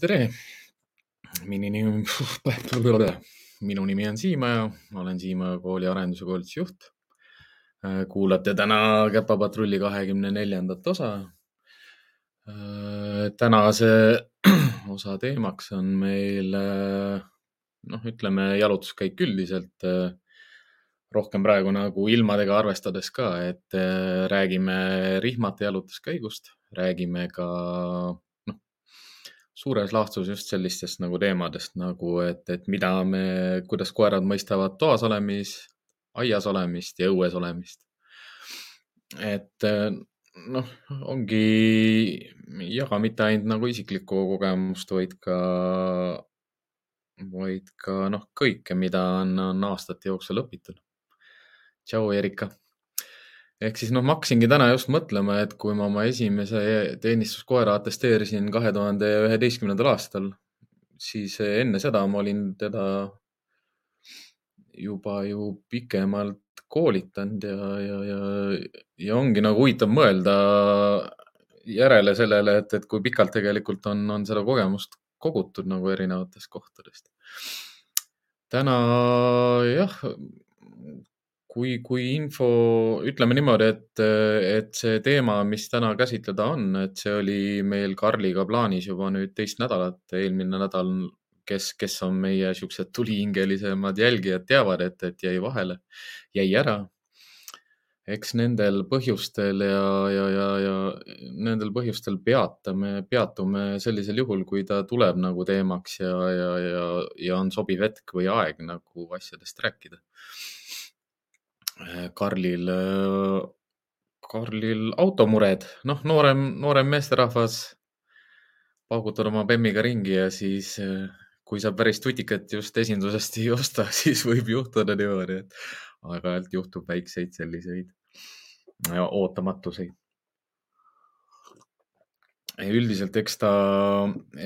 tere. minu nimi, minu nimi on Siim ja ma olen Siimaja kooli arenduse koolitusjuht. kuulate täna Käpapatrulli kahekümne neljandat osa. tänase osa teemaks on meil noh, ütleme jalutuskäik üldiselt. rohkem praegu nagu ilmadega arvestades ka, et räägime rihmata jalutuskäigust, räägime ka suures laastus just sellistest nagu teemadest nagu, et, et mida me, kuidas koerad mõistavad toas olemist, aias olemist ja õues olemist. et noh, ongi, jaga mitte ainult nagu isiklikku kogemust, vaid ka, vaid ka noh, kõike, mida on, on aastate jooksul õpitud. tšau, Erika ehk siis noh, ma hakkasingi täna just mõtlema, et kui ma oma esimese teenistuskoera atesteerisin kahe tuhande üheteistkümnendal aastal, siis enne seda ma olin teda juba ju pikemalt koolitanud ja, ja, ja, ja ongi nagu huvitav mõelda järele sellele, et, et kui pikalt tegelikult on, on seda kogemust kogutud nagu erinevatest kohtadest. täna jah, kui, kui info, ütleme niimoodi, et, et see teema, mis täna käsitleda on, et see oli meil Karliga plaanis juba nüüd teist nädalat, eelmine nädal, kes, kes on meie siuksed tulihingelisemad jälgijad, teavad, et, et jäi vahele, jäi ära. eks nendel põhjustel ja, ja, ja, ja nendel põhjustel peatame, peatume sellisel juhul, kui ta tuleb nagu teemaks ja, ja, ja, ja on sobiv hetk või aeg nagu asjadest rääkida Karlil, äh, Karlil automured, noh, noorem, noorem meesterahvas paugutab oma bemmiga ringi ja siis äh, kui sa päris tutikat just esindusest ei osta, siis võib juhtuda niimoodi, et aeg-ajalt juhtub väikseid selliseid ootamatuseid. üldiselt, eks ta,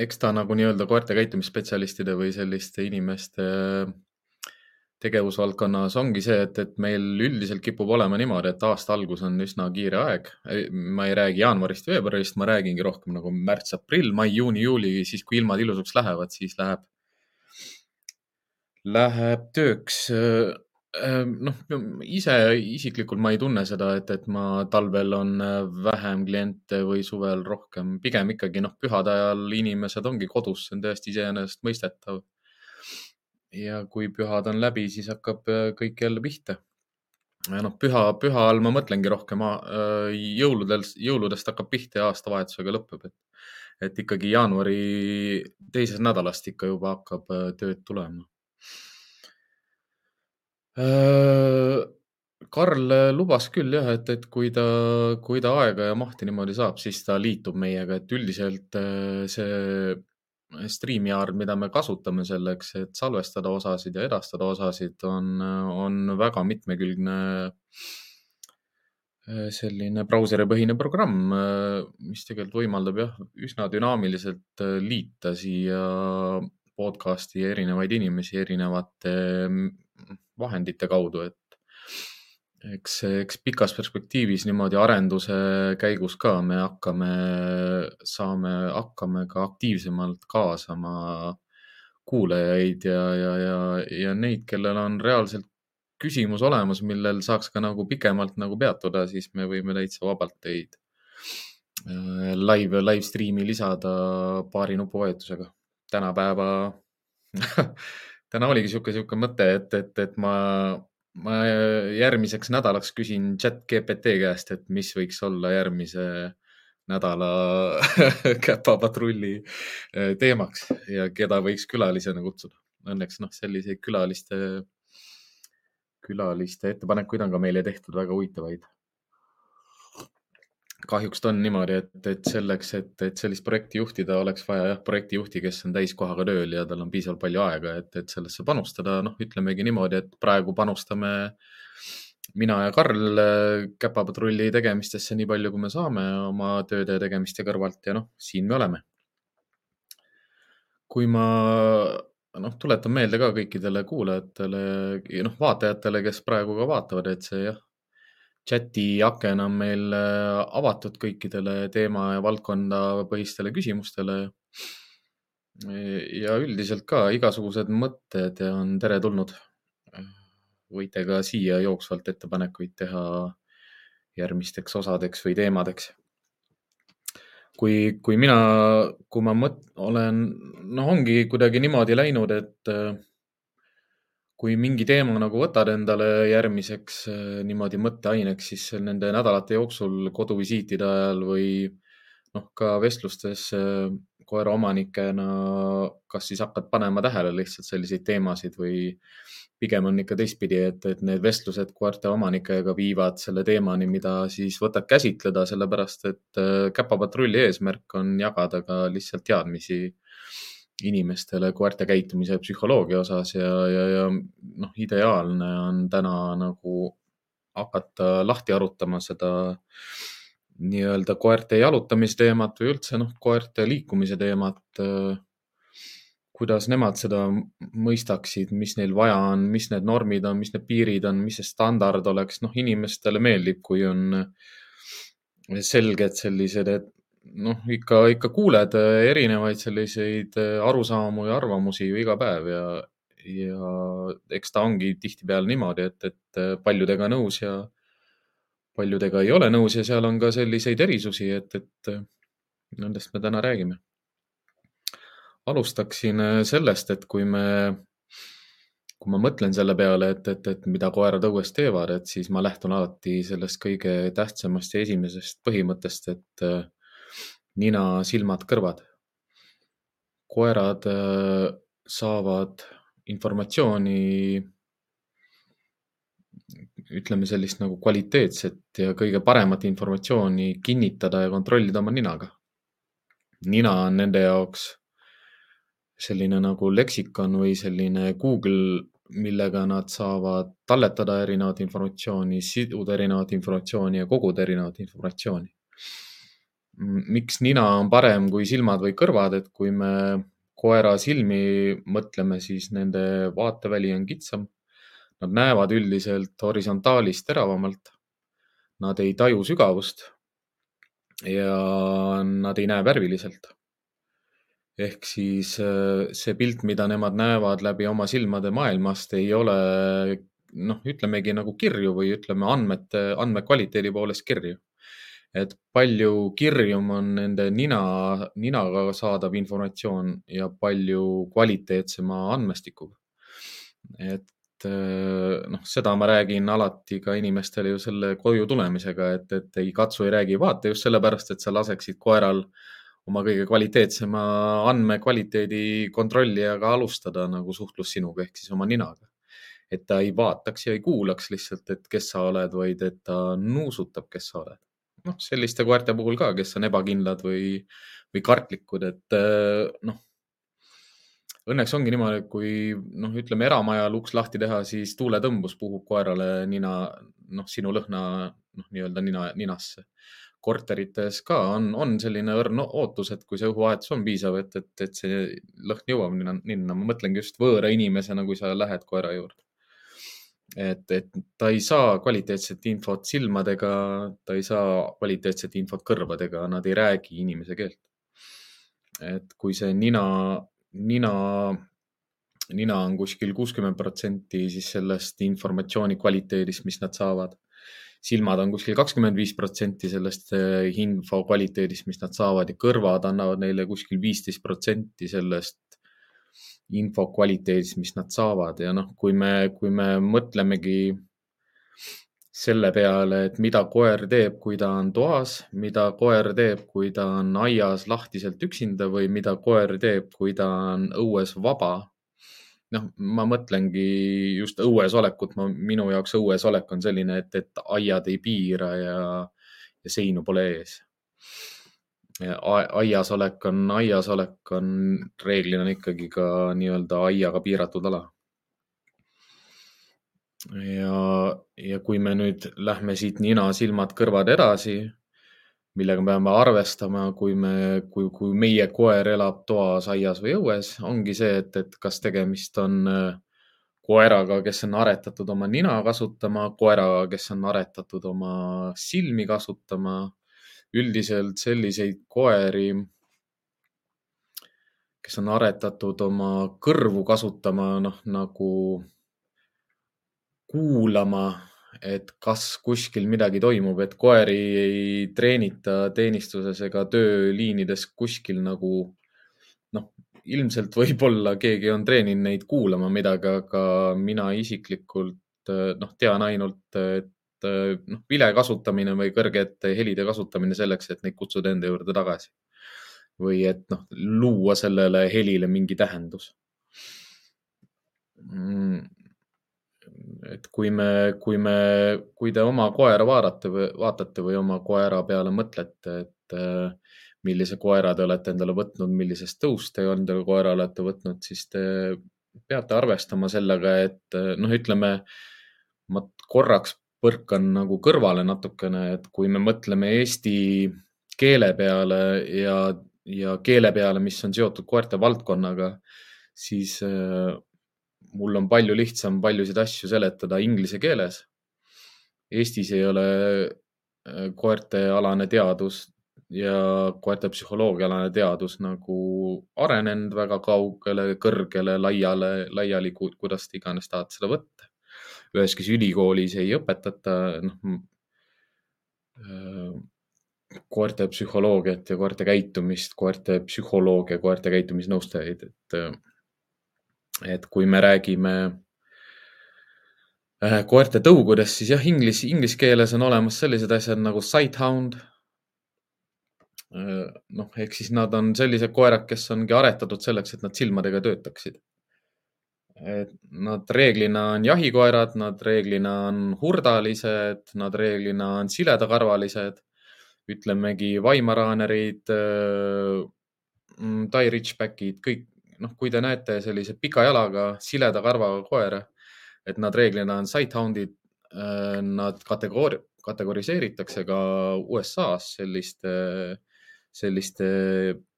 eks ta nagu nii-öelda koerte käitumisspetsialistide või selliste inimeste tegevusvaldkonnas ongi see, et, et meil üldiselt kipub olema niimoodi, et aasta algus on üsna kiire aeg. ma ei räägi jaanuarist, veebruarist, ma räägingi rohkem nagu märts, aprill, mai, juuni, juuli, siis kui ilmad ilusaks lähevad, siis läheb, läheb tööks. noh, ise isiklikult ma ei tunne seda, et, et ma talvel on vähem kliente või suvel rohkem, pigem ikkagi noh, pühade ajal inimesed ongi kodus, see on täiesti iseenesestmõistetav ja kui pühad on läbi, siis hakkab äh, kõik jälle pihta. noh, püha, püha all ma mõtlengi rohkem äh, jõuludel, jõuludest hakkab pihta ja aastavahetusega lõpeb, et, et ikkagi jaanuari teisest nädalast ikka juba hakkab äh, tööd tulema. Karl lubas küll jah, et, et kui ta, kui ta aega ja mahti niimoodi saab, siis ta liitub meiega, et üldiselt see StreamYard, mida me kasutame selleks, et salvestada osasid ja edastada osasid, on, on väga mitmekülgne äh, selline brauseripõhine programm, äh, mis tegelikult võimaldab jah, üsna dünaamiliselt äh, liita siia podcast'i erinevaid inimesi erinevate mm, vahendite kaudu, et eks, eks pikas perspektiivis niimoodi arenduse käigus ka me hakkame, saame, hakkame ka aktiivsemalt kaasama kuulajaid ja, ja, ja, ja neid, kellel on reaalselt küsimus olemas, millel saaks ka nagu pikemalt nagu peatuda, siis me võime täitsa vabalt teid äh, live, live stream'i lisada paari nupuvajutusega. tänapäeva täna oligi sihuke, sihuke mõte, et, et, et ma ma järgmiseks nädalaks küsin chat GPT käest, et mis võiks olla järgmise nädala käpapatrulli eh, teemaks ja keda võiks külalisena kutsuda. Õnneks noh, selliseid külaliste, külaliste ettepanekuid on ka meile tehtud väga huvitavaid kahjuks ta on niimoodi, et, et selleks, et, et sellist projekti juhtida, oleks vaja jah, projektijuhti, kes on täiskohaga tööl ja tal on piisavalt palju aega, et, et sellesse panustada. noh, ütlemegi niimoodi, et praegu panustame mina ja Karl äh, käpapatrulli tegemistesse nii palju, kui me saame oma tööde tegemiste kõrvalt ja noh, siin me oleme. kui ma noh, tuletan meelde ka kõikidele kuulajatele ja noh, vaatajatele, kes praegu ka vaatavad, et see jah chati aken on meil äh, avatud kõikidele teema ja valdkonna põhistele küsimustele. ja üldiselt ka igasugused mõtted on teretulnud. võite ka siia jooksvalt ettepanekuid teha järgmisteks osadeks või teemadeks. kui, kui mina, kui ma mõt-, olen, noh, ongi kuidagi niimoodi läinud, et kui mingi teema nagu võtad endale järgmiseks niimoodi mõtteaineks, siis nende nädalate jooksul koduvisiitide ajal või noh, ka vestlustes koeraomanikena, kas siis hakkad panema tähele lihtsalt selliseid teemasid või pigem on ikka teistpidi, et, et need vestlused koerte omanikega viivad selle teemani, mida siis võtad käsitleda, sellepärast et äh, käpapatrulli eesmärk on jagada ka lihtsalt teadmisi inimestele koerte käitumise psühholoogia osas ja, ja, ja noh, ideaalne on täna nagu hakata lahti arutama seda nii-öelda koerte jalutamise teemat või üldse noh, koerte liikumise teemat. Äh, kuidas nemad seda mõistaksid, mis neil vaja on, mis need normid on, mis need piirid on, mis see standard oleks, noh, inimestele meeldib, kui on selged sellised, noh, ikka, ikka kuuled erinevaid selliseid arusaamu ja arvamusi ju iga päev ja, ja eks ta ongi tihtipeale niimoodi, et, et paljudega nõus ja paljudega ei ole nõus ja seal on ka selliseid erisusi, et, et nendest me täna räägime. alustaksin äh, sellest, et kui me, kui ma mõtlen selle peale, et, et, et mida koerad õues teevad, et siis ma lähtun alati sellest kõige tähtsamast ja esimesest põhimõttest, et äh, nina, silmad, kõrvad. koerad äh, saavad informatsiooni ütleme sellist nagu kvaliteetset ja kõige paremat informatsiooni kinnitada ja kontrollida oma ninaga. nina on nende jaoks selline nagu leksikon või selline Google, millega nad saavad talletada erinevat informatsiooni, siduda erinevat informatsiooni ja koguda erinevat informatsiooni. Miks nina on parem kui silmad või kõrvad, et kui me koera silmi mõtleme, siis nende vaateväli on kitsam Nad näevad üldiselt horisontaalist teravamalt. Nad ei taju sügavust ja nad ei näe värviliselt. ehk siis äh, see pilt, mida nemad näevad läbi oma silmade maailmast, ei ole noh, ütlemegi nagu kirju või ütleme andmete, andmekvaliteedi poolest kirju. Et palju kirjum on nende nina, ninaga saadav informatsioon ja palju kvaliteetsema andmestikuga. et Äh, noh, seda ma räägin alati ka inimestele ju selle koju tulemisega, et, et ei katsu, ei räägi, vaata just sellepärast, et sa laseksid koeral oma kõige kvaliteetsema andmekvaliteedi kontrollijaga alustada nagu suhtlus sinuga ehk siis oma ninaga. et ta ei vaataks ja ei kuulaks lihtsalt, et kes sa oled, vaid et ta nuusutab, kes sa oled. Noh, selliste koerte puhul ka, kes on ebakindlad või, või kartlikud, et äh, noh õnneks ongi niimoodi, et kui noh, ütleme eramajal uks lahti teha, siis tuuletõmbus puhub koerale nina, noh, sinu lõhna noh, nii-öelda nina, ninasse. korterites ka on, on selline õrn ootus, et kui see õhuvahetus on piisav, et, et, et see lõhn jõuab ninna, ninna. ma mõtlengi just võõra inimesena, kui sa lähed koera juurde. Et, et ta ei saa kvaliteetset infot silmadega, ta ei saa kvaliteetset infot kõrvadega, nad ei räägi inimese keelt. et kui see nina nina, nina on kuskil kuuskümmend protsenti siis sellest informatsiooni kvaliteedist, mis nad saavad. silmad on kuskil kakskümmend viis protsenti sellest eh, info kvaliteedist, mis nad saavad ja kõrvad annavad neile kuskil viisteist protsenti sellest info kvaliteedist, mis nad saavad ja noh, kui me, kui me mõtlemegi selle peale, et mida koer teeb, kui ta on toas, mida koer teeb, kui ta on aias lahtiselt üksinda või mida koer teeb, kui ta on õues vaba. noh, ma mõtlengi just õues olekut, ma, minu jaoks õues olek on selline, et, et aiad ei piira ja, ja seinu pole ees. Aias olek on, aias olek on reeglina ikkagi ka nii-öelda aiaga piiratud ala ja, ja kui me nüüd lähme siit nina, silmad, kõrvad edasi, millega me peame arvestama, kui me, kui, kui meie koer elab toas, aias või õues, ongi see, et, et kas tegemist on äh, koeraga, kes on aretatud oma nina kasutama, koeraga, kes on aretatud oma silmi kasutama. Üldiselt selliseid koeri, kes on aretatud oma kõrvu kasutama, noh nagu kuulama, et kas kuskil midagi toimub, et koeri ei treenita teenistuses ega tööliinides kuskil nagu noh, ilmselt võib-olla keegi on treeninud neid kuulama midagi, aga mina isiklikult noh, tean ainult, et noh, vile kasutamine või kõrgete helide kasutamine selleks, et neid kutsuda enda juurde tagasi. Või et noh, luua sellele helile mingi tähendus. Mm. Et kui me, kui me, kui te oma koera vaadate või vaatate või oma koera peale mõtlete, et äh, millise koera te olete endale võtnud, millisest tõust te endale koera olete võtnud, siis te peate arvestama sellega, et äh, noh, ütleme, ma korraks põrkan nagu kõrvale natukene, et kui me mõtleme eesti keele peale ja, ja keele peale, mis on seotud koerte valdkonnaga, siis äh, mul on palju lihtsam paljusid asju seletada inglise keeles. Eestis ei ole äh, koertealane teadus ja koerte psühholoogiaalane teadus nagu arenenud väga kaugele, kõrgele, laiale, laiali, kuidas te iganes tahate seda võtta. Üheski ülikoolis ei õpetata, noh äh, koerte psühholoogiat ja koerte käitumist, koerte psühholoogia, koerte käitumisnõustajaid, et äh, et kui me räägime äh, koerte tõugudest, siis jah, inglis, inglise keeles on olemas sellised asjad nagu sighthound. Noh, ehk siis nad on sellised koerad, kes ongi aretatud selleks, et nad silmadega töötaksid. Et nad reeglina on jahikoerad, nad reeglina on hurdalised, nad reeglina on siledakarvalised, ütlemegi Weimaraanerid, äh, mm, Tai Ridgebackid, kõik noh, kui te näete sellise pika jalaga, sileda karvaga koera, et nad reeglina on sighthound'id, äh, nad kategoori-, kategoriseeritakse ka USA-s selliste, selliste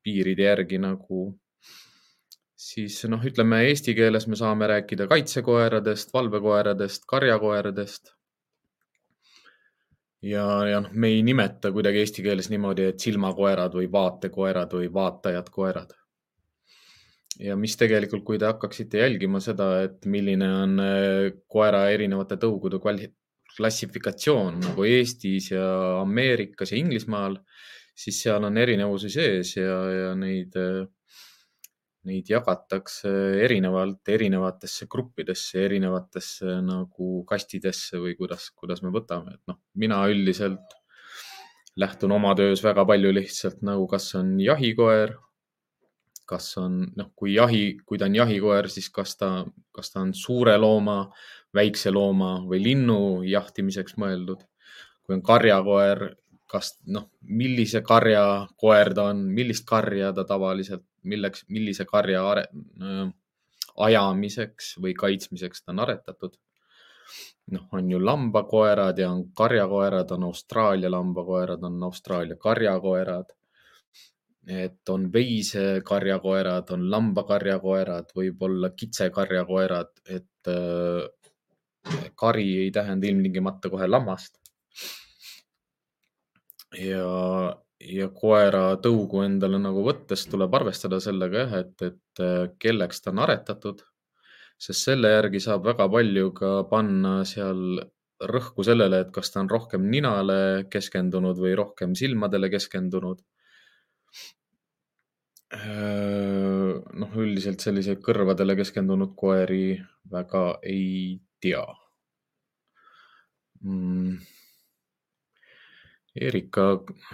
piiride järgi nagu siis noh, ütleme eesti keeles me saame rääkida kaitsekoeradest, valvekoeradest, karjakoeradest. ja, ja noh, me ei nimeta kuidagi eesti keeles niimoodi, et silmakoerad või vaatekoerad või vaatajad koerad ja mis tegelikult, kui te hakkaksite jälgima seda, et milline on äh, koera erinevate tõugude klassifikatsioon nagu Eestis ja Ameerikas ja Inglismaal, siis seal on erinevusi sees ja, ja neid, äh, neid jagatakse erinevalt erinevatesse gruppidesse, erinevatesse nagu kastidesse või kuidas, kuidas me võtame, et noh, mina üldiselt lähtun oma töös väga palju lihtsalt nagu, kas on jahikoer kas on noh, kui jahi, kui ta on jahikoer, siis kas ta, kas ta on suure looma, väikse looma või linnu jahtimiseks mõeldud. kui on karjakoer, kas noh, millise karja koer ta on, millist karja ta tavaliselt, milleks, millise karja are, ajamiseks või kaitsmiseks ta on aretatud. noh, on ju lambakoerad ja on karjakoerad, on Austraalia lambakoerad, on Austraalia karjakoerad et on veisekarjakoerad, on lambakarjakoerad, võib-olla kitsekarjakoerad, et äh, kari ei tähenda ilmtingimata kohe lammast. ja, ja koera tõugu endale nagu võttes tuleb arvestada sellega jah, et, et äh, kelleks ta on aretatud, sest selle järgi saab väga palju ka panna seal rõhku sellele, et kas ta on rohkem ninale keskendunud või rohkem silmadele keskendunud. Äh, noh, üldiselt selliseid kõrvadele keskendunud koeri väga ei tea. Mm.. Erika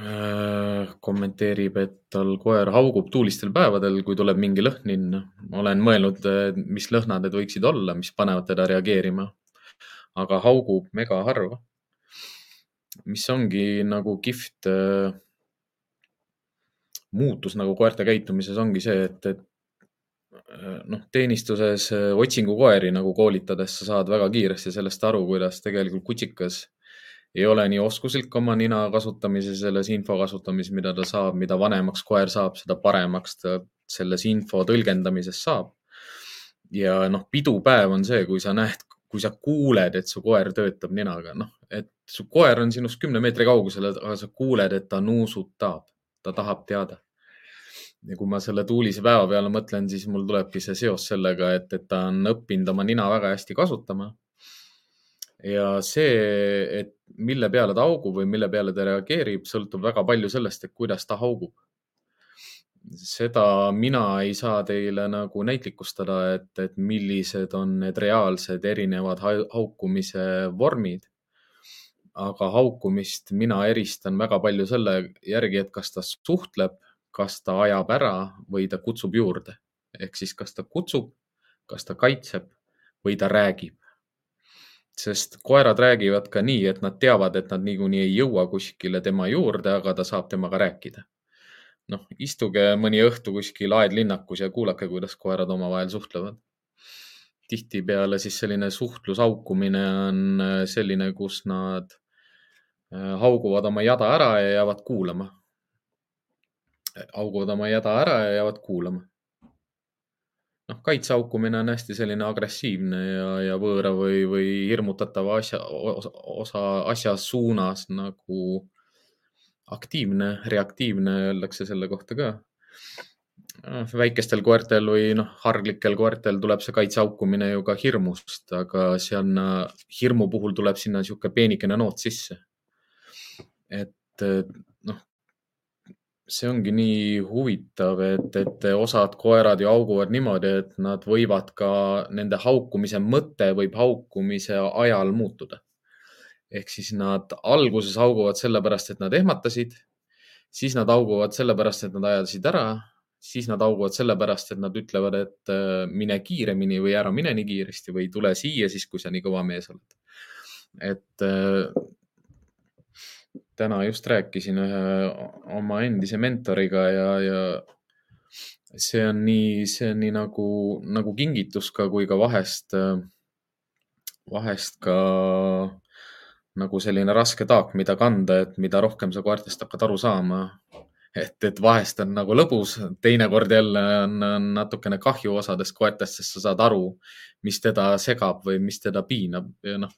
äh, kommenteerib, et tal koer haugub tuulistel päevadel, kui tuleb mingi lõhnin. olen mõelnud, mis lõhnad need võiksid olla, mis panevad teda reageerima. aga haugub mega harva. mis ongi nagu kihvt äh, muutus nagu koerte käitumises ongi see, et, et äh, noh, teenistuses äh, otsingukoeri nagu koolitades sa saad väga kiiresti sellest aru, kuidas tegelikult kutsikas ei ole nii oskuslik oma nina kasutamises, selles info kasutamises, mida ta saab, mida vanemaks koer saab, seda paremaks ta selles info tõlgendamises saab. ja noh, pidupäev on see, kui sa näed, kui sa kuuled, et su koer töötab ninaga, noh, et su koer on sinust kümne meetri kaugusel, aga sa kuuled, et ta nuusutab ta tahab teada. ja kui ma selle tuulise päeva peale mõtlen, siis mul tulebki see seos sellega, et, et ta on õppinud oma nina väga hästi kasutama. Ja see, et mille peale ta haugub või mille peale ta reageerib, sõltub väga palju sellest, et kuidas ta haugub. seda mina ei saa teile nagu näitlikustada, et, et millised on need reaalsed erinevad haukumise vormid aga haukumist mina eristan väga palju selle järgi, et kas ta suhtleb kas ta ajab ära või ta kutsub juurde. ehk siis, kas ta kutsub, kas ta kaitseb või ta räägib. Sest koerad räägivad ka nii, et nad teavad, et nad niikuinii ei jõua kuskile tema juurde, aga ta saab temaga rääkida. noh, istuge mõni õhtu kuskil aedlinnakus ja kuulake, kuidas koerad omavahel suhtlevad. tihtipeale siis selline suhtlusaukumine on äh, selline, kus nad äh, hauguvad oma jada ära ja jäävad kuulama auguvad oma jada ära ja jäävad kuulama. Noh, kaitsehaukumine on hästi selline agressiivne ja, ja võõra või, või hirmutatava asja, osa asja suunas nagu aktiivne, reaktiivne öeldakse selle kohta ka. Noh, väikestel koertel või noh, harglikel koertel tuleb see kaitsehaukumine ju ka hirmust, aga see on, hirmu puhul tuleb sinna niisugune peenikene noot sisse. et see ongi nii huvitav, et, et osad koerad ju hauguvad niimoodi, et nad võivad ka, nende haukumise mõte võib haukumise ajal muutuda. ehk siis nad alguses hauguvad sellepärast, et nad ehmatasid, siis nad hauguvad sellepärast, et nad ajasid ära, siis nad hauguvad sellepärast, et nad ütlevad, et äh, mine kiiremini või ära mine nii kiiresti või tule siia siis, kui sa nii kõva mees oled. et äh, täna just rääkisin ühe oma endise mentoriga ja, ja see on nii, see on nii nagu, nagu kingitus ka, kui ka vahest, vahest ka nagu selline raske taak, mida kanda, et mida rohkem sa koertest hakkad aru saama. et, et vahest on nagu lõbus, teinekord jälle on, on natukene kahju osadest koertest, sest sa saad aru, mis teda segab või mis teda piinab ja noh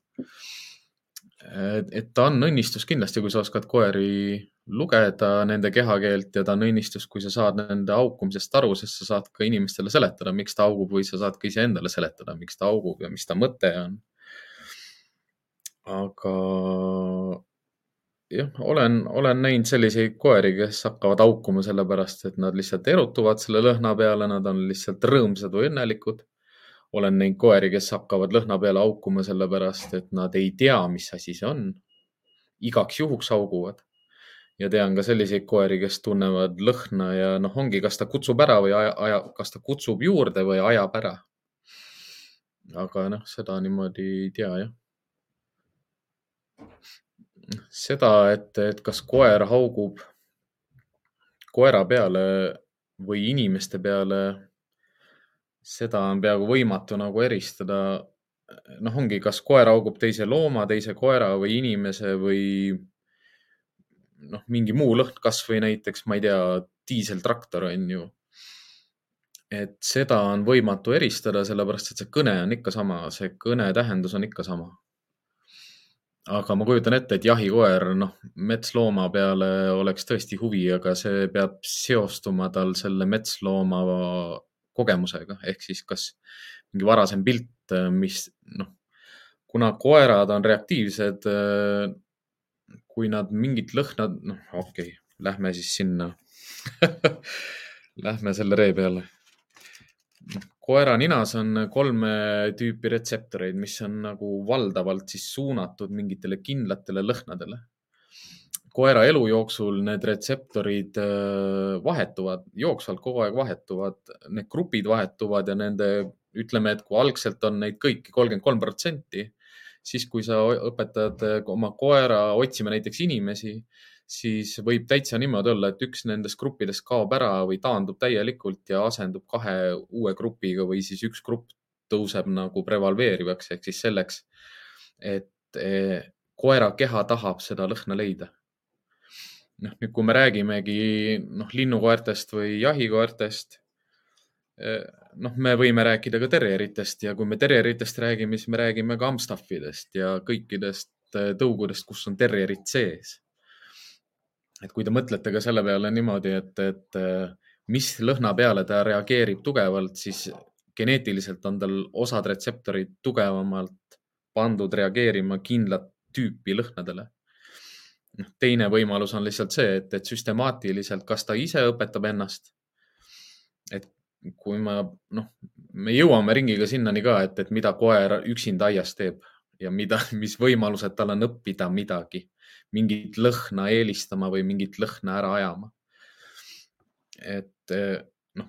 et ta on õnnistus kindlasti, kui sa oskad koeri lugeda, nende kehakeelt ja ta on õnnistus, kui sa saad nende haukumisest aru, sest sa saad ka inimestele seletada, miks ta haugub või sa saad ka iseendale seletada, miks ta haugub ja mis ta mõte on. aga jah, olen, olen näinud selliseid koeri, kes hakkavad haukuma sellepärast, et nad lihtsalt erutuvad selle lõhna peale, nad on lihtsalt rõõmsad või õnnelikud olen näinud koeri, kes hakkavad lõhna peale haukuma, sellepärast et nad ei tea, mis asi see on. igaks juhuks hauguvad. ja tean ka selliseid koeri, kes tunnevad lõhna ja noh, ongi, kas ta kutsub ära või aja, aja, kas ta kutsub juurde või ajab ära. aga noh, seda niimoodi ei tea jah. seda, et, et kas koer haugub koera peale või inimeste peale seda on peaaegu võimatu nagu eristada. noh, ongi, kas koer haugub teise looma, teise koera või inimese või noh, mingi muu lõhn, kasvõi näiteks, ma ei tea, diiseltraktor on ju. et seda on võimatu eristada, sellepärast et see kõne on ikka sama, see kõne tähendus on ikka sama. aga ma kujutan ette, et jahikoer, noh, metslooma peale oleks tõesti huvi, aga see peab seostuma tal selle metslooma kogemusega ehk siis kas mingi varasem pilt, äh, mis noh, kuna koerad on reaktiivsed, äh, kui nad mingit lõhna, noh, okei okay,, lähme siis sinna Lähme selle ree peale. koera ninas on kolme tüüpi retseptoreid, mis on nagu valdavalt siis suunatud mingitele kindlatele lõhnadele koera elu jooksul need retseptorid äh, vahetuvad, jooksvalt kogu aeg vahetuvad, need grupid vahetuvad ja nende, ütleme, et kui algselt on neid kõiki kolmkümmend kolm protsenti, siis kui sa õpetad äh, oma koera otsima näiteks inimesi, siis võib täitsa niimoodi olla, et üks nendest gruppidest kaob ära või taandub täielikult ja asendub kahe uue grupiga või siis üks grupp tõuseb nagu prevaleerivaks ehk siis selleks, et äh, koera keha tahab seda lõhna leida noh, nüüd kui me räägimegi noh, linnukoertest või jahikoertest, eh, noh, me võime rääkida ka terjeritest ja kui me terjeritest räägime, siis me räägime ka Amstaffidest ja kõikidest eh, tõugudest, kus on terjerid sees. et kui te mõtlete ka selle peale niimoodi, et, et eh, mis lõhna peale ta reageerib tugevalt, siis geneetiliselt on tal osad retseptorid tugevamalt pandud reageerima kindlat tüüpi lõhnadele. Noh, teine võimalus on lihtsalt see, et, et süstemaatiliselt, kas ta ise õpetab ennast. et kui ma, noh, me jõuame ringiga sinnani ka, et, et mida koer üksinda aias teeb ja mida, mis võimalused tal on õppida midagi, mingit lõhna eelistama või mingit lõhna ära ajama. et noh,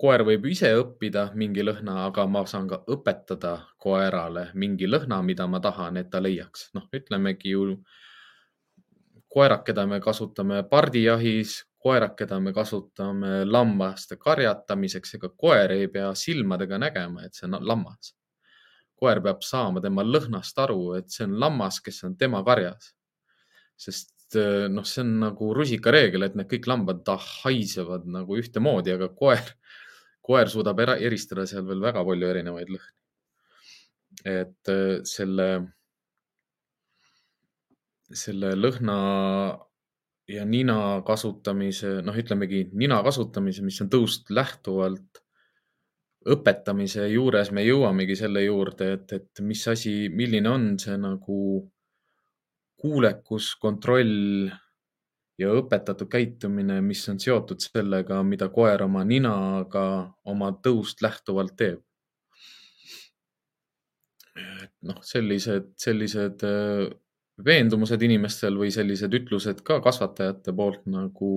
koer võib ise õppida mingi lõhna, aga ma saan ka õpetada koerale mingi lõhna, mida ma tahan, et ta leiaks. noh, ütlemegi ju koerad, keda me kasutame pardijahis, koerad, keda me kasutame lammaste karjatamiseks, ega koer ei pea silmadega nägema, et see on lammas. koer peab saama tema lõhnast aru, et see on lammas, kes on tema karjas. sest noh, see on nagu rusikareegel, et need kõik lambad haisevad nagu ühtemoodi, aga koer koer suudab era, eristada seal veel väga palju erinevaid lõhni. et selle, selle lõhna ja nina kasutamise, noh, ütlemegi nina kasutamise, mis on tõust lähtuvalt õpetamise juures me jõuamegi selle juurde, et, et mis asi, milline on see nagu kuulekus, kontroll ja õpetatud käitumine, mis on seotud sellega, mida koer oma ninaga oma tõust lähtuvalt teeb. noh, sellised, sellised äh, veendumused inimestel või sellised ütlused ka kasvatajate poolt nagu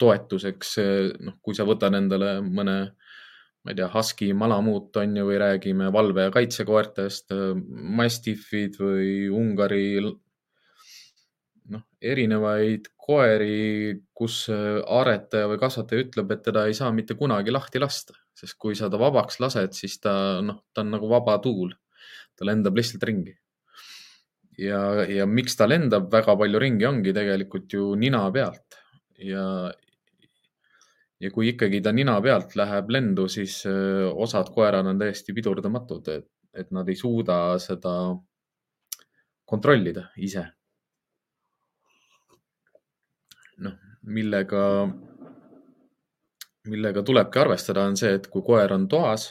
toetuseks, noh, kui sa võtad endale mõne, ma ei tea, husky malamuut on ju, või räägime valve- ja kaitsekoertest, mastiffid või Ungari noh, erinevaid koeri, kus aretaja või kasvataja ütleb, et teda ei saa mitte kunagi lahti lasta, sest kui sa ta vabaks lased, siis ta noh, ta on nagu vaba tuul. ta lendab lihtsalt ringi. Ja, ja miks ta lendab väga palju ringi, ongi tegelikult ju nina pealt. Ja, ja kui ikkagi ta nina pealt läheb lendu, siis osad koerad on täiesti pidurdamatud, et, et nad ei suuda seda kontrollida ise. Noh, millega, millega tulebki arvestada, on see, et kui koer on toas,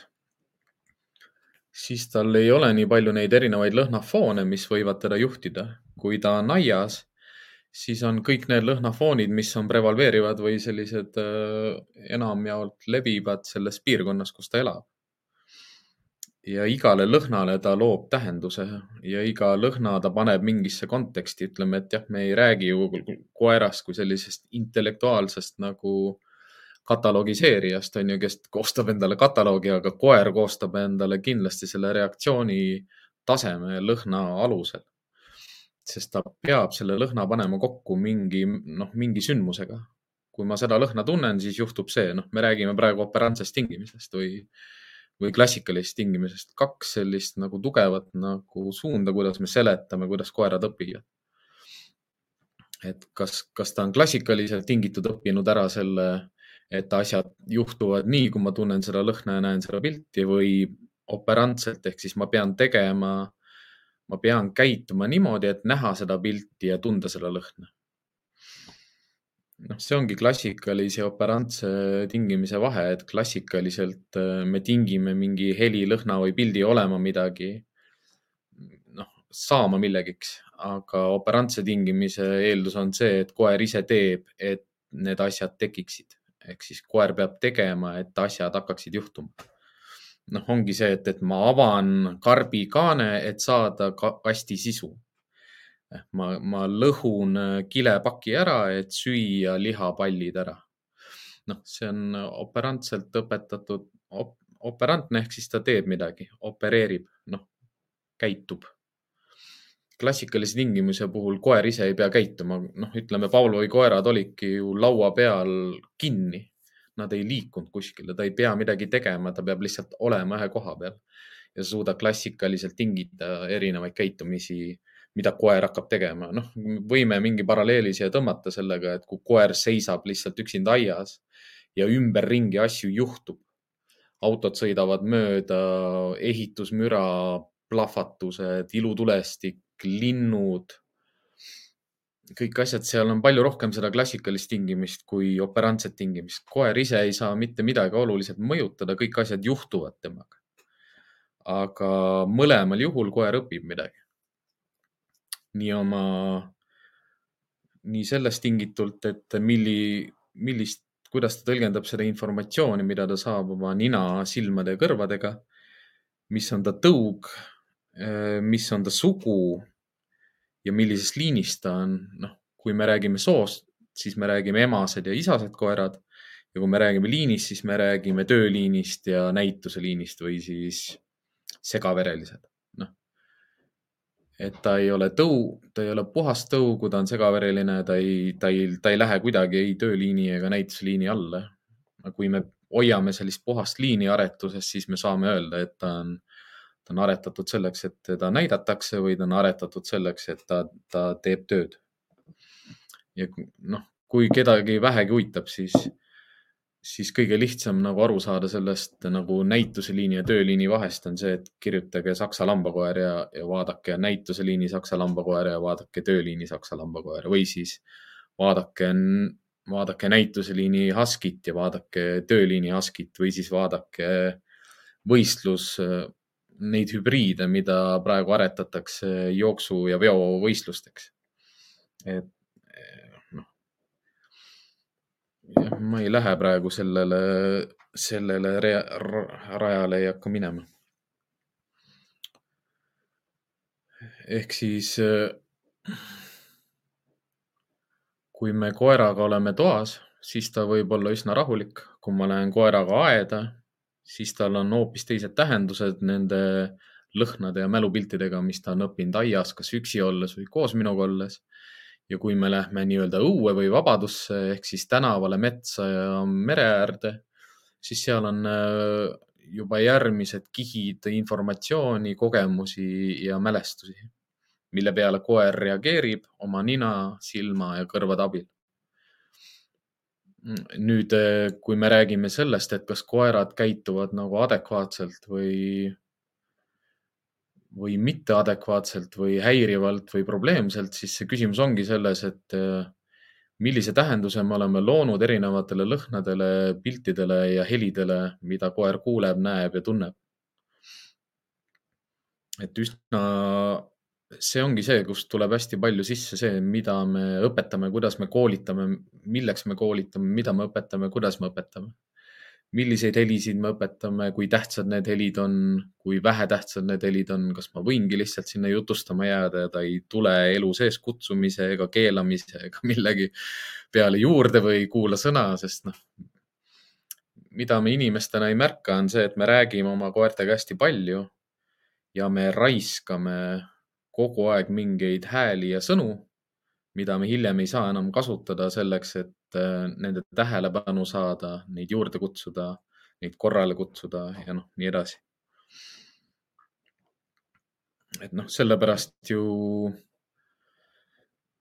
siis tal ei ole nii palju neid erinevaid lõhnafoone, mis võivad teda juhtida. kui ta on aias, siis on kõik need lõhnafoonid, mis on prevaleerivad või sellised äh, enamjaolt levivad selles piirkonnas, kus ta elab ja igale lõhnale ta loob tähenduse ja iga lõhna ta paneb mingisse konteksti, ütleme, et jah, me ei räägi ju koerast kui sellisest intellektuaalsest nagu katalogiseerijast on ju, kes koostab endale kataloogi, aga koer koostab endale kindlasti selle reaktsiooni taseme lõhna alusel. sest ta peab selle lõhna panema kokku mingi, noh, mingi sündmusega. kui ma seda lõhna tunnen, siis juhtub see, noh, me räägime praegu operantsest tingimisest või või klassikalisest tingimusest, kaks sellist nagu tugevat nagu suunda, kuidas me seletame, kuidas koerad õpivad. et kas, kas ta on klassikaliselt tingitud, õppinud ära selle, et asjad juhtuvad nii, kui ma tunnen seda lõhna ja näen seda pilti või operantselt ehk siis ma pean tegema, ma pean käituma niimoodi, et näha seda pilti ja tunda seda lõhna noh, see ongi klassikalise operantse tingimise vahe, et klassikaliselt äh, me tingime mingi heli, lõhna või pildi olema midagi, noh, saama millegiks, aga operantse tingimise eeldus on see, et koer ise teeb, et need asjad tekiksid. Ehk siis koer peab tegema, et asjad hakkaksid juhtuma. noh, ongi see, et, et ma avan karbikaane, et saada kasti sisu ma, ma lõhun äh, kilepaki ära, et süüa lihapallid ära. noh, see on operantselt õpetatud op,, operantne ehk siis ta teeb midagi, opereerib, noh, käitub. Klassikalise tingimuse puhul koer ise ei pea käituma, noh, ütleme Pavlovi koerad olidki ju laua peal kinni. Nad ei liikunud kuskile, ta ei pea midagi tegema, ta peab lihtsalt olema ühe koha peal ja suudab klassikaliselt tingida erinevaid käitumisi mida koer hakkab tegema. noh, võime mingi paralleeli siia tõmmata sellega, et kui koer seisab lihtsalt üksinda aias ja ümberringi asju juhtub. autod sõidavad mööda, ehitusmüra, plahvatused, ilutulestik, linnud. kõik asjad, seal on palju rohkem seda klassikalist tingimist kui operantset tingimist. koer ise ei saa mitte midagi oluliselt mõjutada, kõik asjad juhtuvad temaga. aga mõlemal juhul koer õpib midagi. nii oma, nii sellest tingitult, et milli, millist, kuidas ta tõlgendab seda informatsiooni, mida ta saab oma nina, silmade ja kõrvadega. mis on ta tõug, mis on ta sugu ja millisest liinist ta on, noh, kui me räägime soost, siis me räägime emased ja isased koerad. ja kui me räägime liinist, siis me räägime tööliinist ja näituseliinist või siis segaverelised, noh. et ta ei ole tõu, ta ei ole puhas tõu, kui ta on segavereline, ta ei, ta ei, ta ei lähe kuidagi ei tööliini ega näituseliini alla. kui me hoiame sellist puhast liini aretuses, siis me saame öelda, et ta on ta on aretatud selleks, et teda näidatakse või ta on aretatud selleks, et ta, ta teeb tööd. ja noh, kui kedagi vähegi huvitab, siis, siis kõige lihtsam nagu aru saada sellest nagu näituseliini ja tööliini vahest on see, et kirjutage saksa lambakoer ja, ja vaadake näituseliini saksa lambakoer ja vaadake tööliini saksa lambakoer või siis vaadake, vaadake näituseliini Huskit ja vaadake tööliini Huskit või siis vaadake võistlus neid hübriide, mida praegu aretatakse jooksu ja veovõistlusteks. et noh, jah, ma ei lähe praegu sellele, sellele rajale ei hakka minema. ehk siis kui me koeraga oleme toas, siis ta võib olla üsna rahulik. kui ma lähen koeraga aeda, siis tal on hoopis teised tähendused nende lõhnade ja mälupiltidega, mis ta on õppinud aias, kas üksi olles või koos minuga olles. ja kui me lähme nii-öelda õue või vabadusse ehk siis tänavale, metsa ja mere äärde, siis seal on äh, juba järgmised kihid informatsiooni, kogemusi ja mälestusi, mille peale koer reageerib oma nina, silma ja kõrvade abil nüüd, eh, kui me räägime sellest, et kas koerad käituvad nagu adekvaatselt või, või mitteadekvaatselt või häirivalt või probleemselt, siis see küsimus ongi selles, et eh, millise tähenduse me oleme loonud erinevatele lõhnadele, piltidele ja helidele, mida koer kuuleb, näeb ja tunneb. et üsna see ongi see, kust tuleb hästi palju sisse see, mida me õpetame, kuidas me koolitame, milleks me koolitame, mida me õpetame, kuidas me õpetame. milliseid helisid me õpetame, kui tähtsad need helid on, kui vähetähtsad need helid on, kas ma võingi lihtsalt sinna jutustama jääda ja ta ei tule elu sees kutsumise ega keelamise ega millegi peale juurde või kuula sõna, sest noh, mida me inimestena ei märka, on see, et me räägime oma koertega hästi palju ja me raiskame kogu aeg mingeid hääli ja sõnu, mida me hiljem ei saa enam kasutada selleks, et äh, nende tähelepanu saada, neid juurde kutsuda, neid korrale kutsuda ja noh, nii edasi. et noh, sellepärast ju,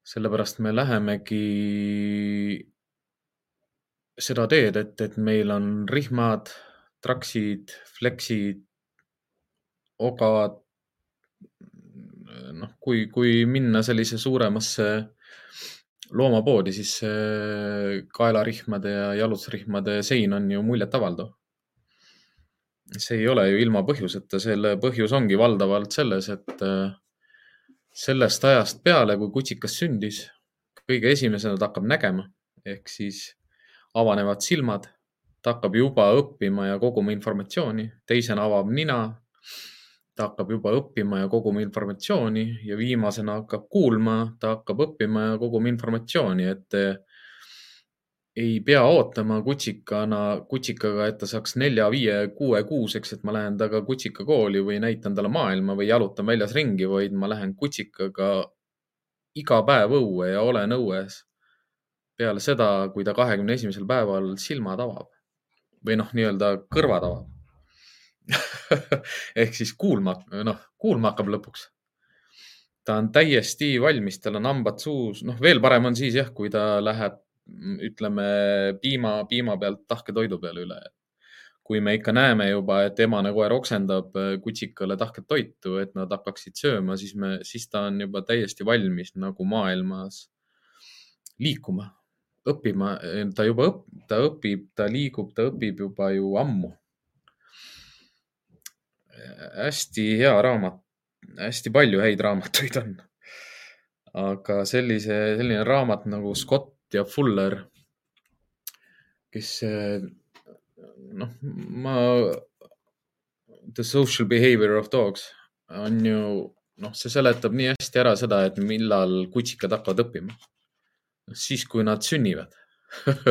sellepärast me lähemegi seda teed, et, et meil on rihmad, traksid, fleksid, ogad, noh, kui, kui minna sellise suuremasse loomapoodi, siis kaelarihmade ja jalutusrihmade sein on ju muljetavaldav. see ei ole ju ilma põhjuseta, selle põhjus ongi valdavalt selles, et äh, sellest ajast peale, kui kutsikas sündis, kõige esimesena ta hakkab nägema ehk siis avanevad silmad, ta hakkab juba õppima ja koguma informatsiooni, teisena avab nina ta hakkab juba õppima ja koguma informatsiooni ja viimasena hakkab kuulma, ta hakkab õppima ja koguma informatsiooni, et eh, ei pea ootama kutsikana, kutsikaga, et ta saaks nelja, viie, kuue kuuseks, et ma lähen temaga kutsikakooli või näitan talle maailma või jalutan väljas ringi, vaid ma lähen kutsikaga iga päev õue ja olen õues peale seda, kui ta kahekümne esimesel päeval silmad avab. Või noh, nii-öelda kõrvad avab ehk siis kuulma, noh, kuulma hakkab lõpuks. ta on täiesti valmis, tal on hambad suus, noh, veel parem on siis jah, kui ta läheb, ütleme piima, piima pealt tahke toidu peale üle. kui me ikka näeme juba, et emane koer oksendab kutsikale tahket toitu, et nad hakkaksid sööma, siis me, siis ta on juba täiesti valmis nagu maailmas liikuma, õppima, ta juba õp, ta õpib, ta liigub, ta õpib juba ju ammu. Hästi hea raamat, hästi palju häid raamatuid on. aga sellise, selline raamat nagu Scott ja Fuller, kes noh, ma, The social behavior of dogs on ju noh, see seletab nii hästi ära seda, et millal kutsikad hakkavad õppima. siis, kui nad sünnivad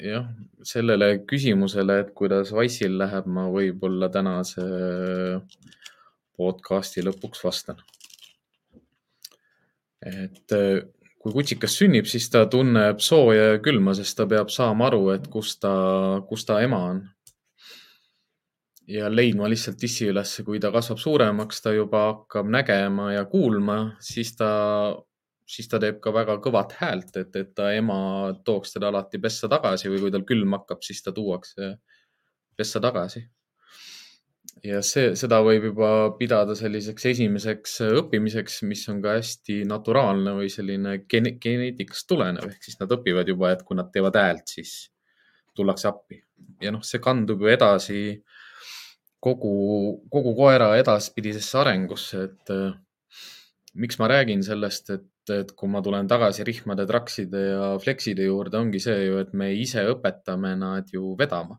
jah, sellele küsimusele, et kuidas Wise'il läheb, ma võib-olla tänase podcast'i lõpuks vastan. et äh, kui kutsikas sünnib, siis ta tunneb sooja ja külma, sest ta peab saama aru, et kus ta, kus ta ema on ja leidma lihtsalt tissi ülesse, kui ta kasvab suuremaks, ta juba hakkab nägema ja kuulma, siis ta, siis ta teeb ka väga kõvat häält, et, et ta ema tooks teda alati pessa tagasi või kui tal külm hakkab, siis ta tuuakse pessa tagasi. ja see, seda võib juba pidada selliseks esimeseks õppimiseks, mis on ka hästi naturaalne või selline gene geneetikast tulenev, ehk siis nad õpivad juba, et kui nad teevad häält, siis tullakse appi ja noh, see kandub ju edasi kogu, kogu koera edaspidisesse arengusse, et miks ma räägin sellest, et, et kui ma tulen tagasi rihmade, trakside ja flekside juurde, ongi see ju, et me ise õpetame nad ju vedama.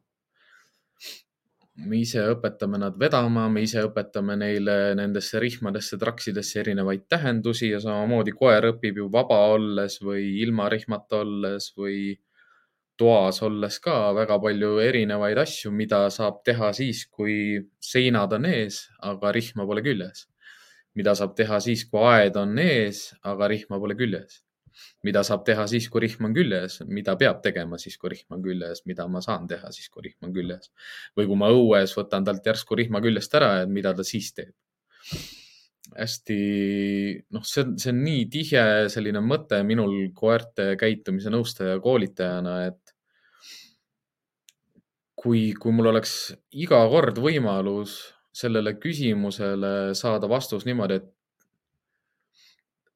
me ise õpetame nad vedama, me ise õpetame neile nendesse rihmadesse, traksidesse erinevaid tähendusi ja samamoodi koer õpib ju vaba olles või ilma rihmata olles või toas olles ka väga palju erinevaid asju, mida saab teha siis, kui seinad on ees, aga rihma pole küljes. Mida saab teha siis, kui aed on ees, aga rihma pole küljes. mida saab teha siis, kui rihm on küljes, mida peab tegema siis, kui rihm on küljes, mida ma saan teha siis, kui rihm on küljes. või kui ma õues võtan talt järsku rihma küljest ära, et mida ta siis teeb hästi, noh, see on, see on nii tihe selline mõte minul koerte käitumise nõustaja koolitajana, et kui, kui mul oleks iga kord võimalus sellele küsimusele saada vastus niimoodi, et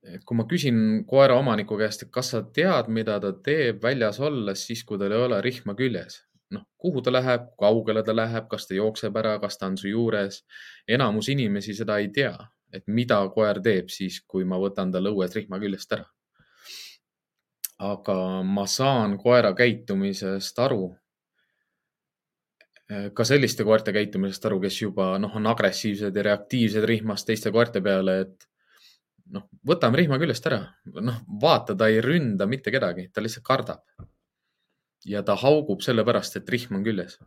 et kui ma küsin koera omaniku käest, et kas sa tead, mida ta teeb väljas olles, siis kui tal ei ole rihma küljes, noh, kuhu ta läheb, kaugele ta läheb, kas ta jookseb ära, kas ta on su juures. enamus inimesi seda ei tea, et mida koer teeb siis, kui ma võtan tal õues rihma küljest ära. aga ma saan koera käitumisest aru ka selliste koerte käitumisest aru, kes juba noh, on agressiivsed ja reaktiivsed rihmas teiste koerte peale, et noh, võtame rihma küljest ära, noh, vaata, ta ei ründa mitte kedagi, ta lihtsalt kardab. ja ta haugub sellepärast, et rihm on küljes.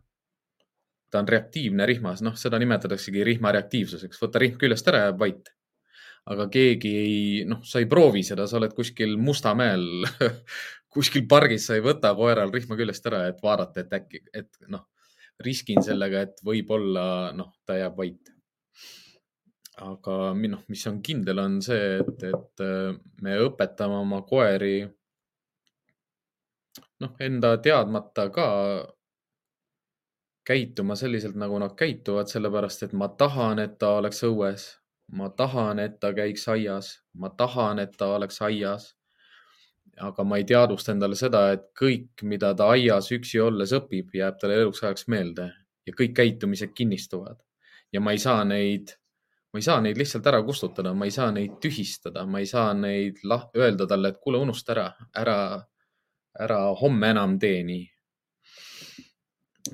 ta on reaktiivne rihmas, noh, seda nimetataksegi rihma reaktiivsuseks, võta rihm küljest ära, jääb vait. aga keegi ei, noh, sa ei proovi seda, sa oled kuskil Mustamäel kuskil pargis, sa ei võta koeral rihma küljest ära, et vaadata, et äkki, et noh riskin sellega, et võib-olla noh, ta jääb vait. aga noh, mis on kindel, on see, et, et äh, me õpetame oma koeri noh, enda teadmata ka käituma selliselt, nagu nad käituvad, sellepärast et ma tahan, et ta oleks õues. ma tahan, et ta käiks aias, ma tahan, et ta oleks aias aga ma ei teadvusta endale seda, et kõik, mida ta aias üksi olles õpib, jääb talle eluks ajaks meelde ja kõik käitumised kinnistuvad ja ma ei saa neid, ma ei saa neid lihtsalt ära kustutada, ma ei saa neid tühistada, ma ei saa neid lah-, öelda talle, et kuule, unusta ära, ära, ära homme enam tee nii.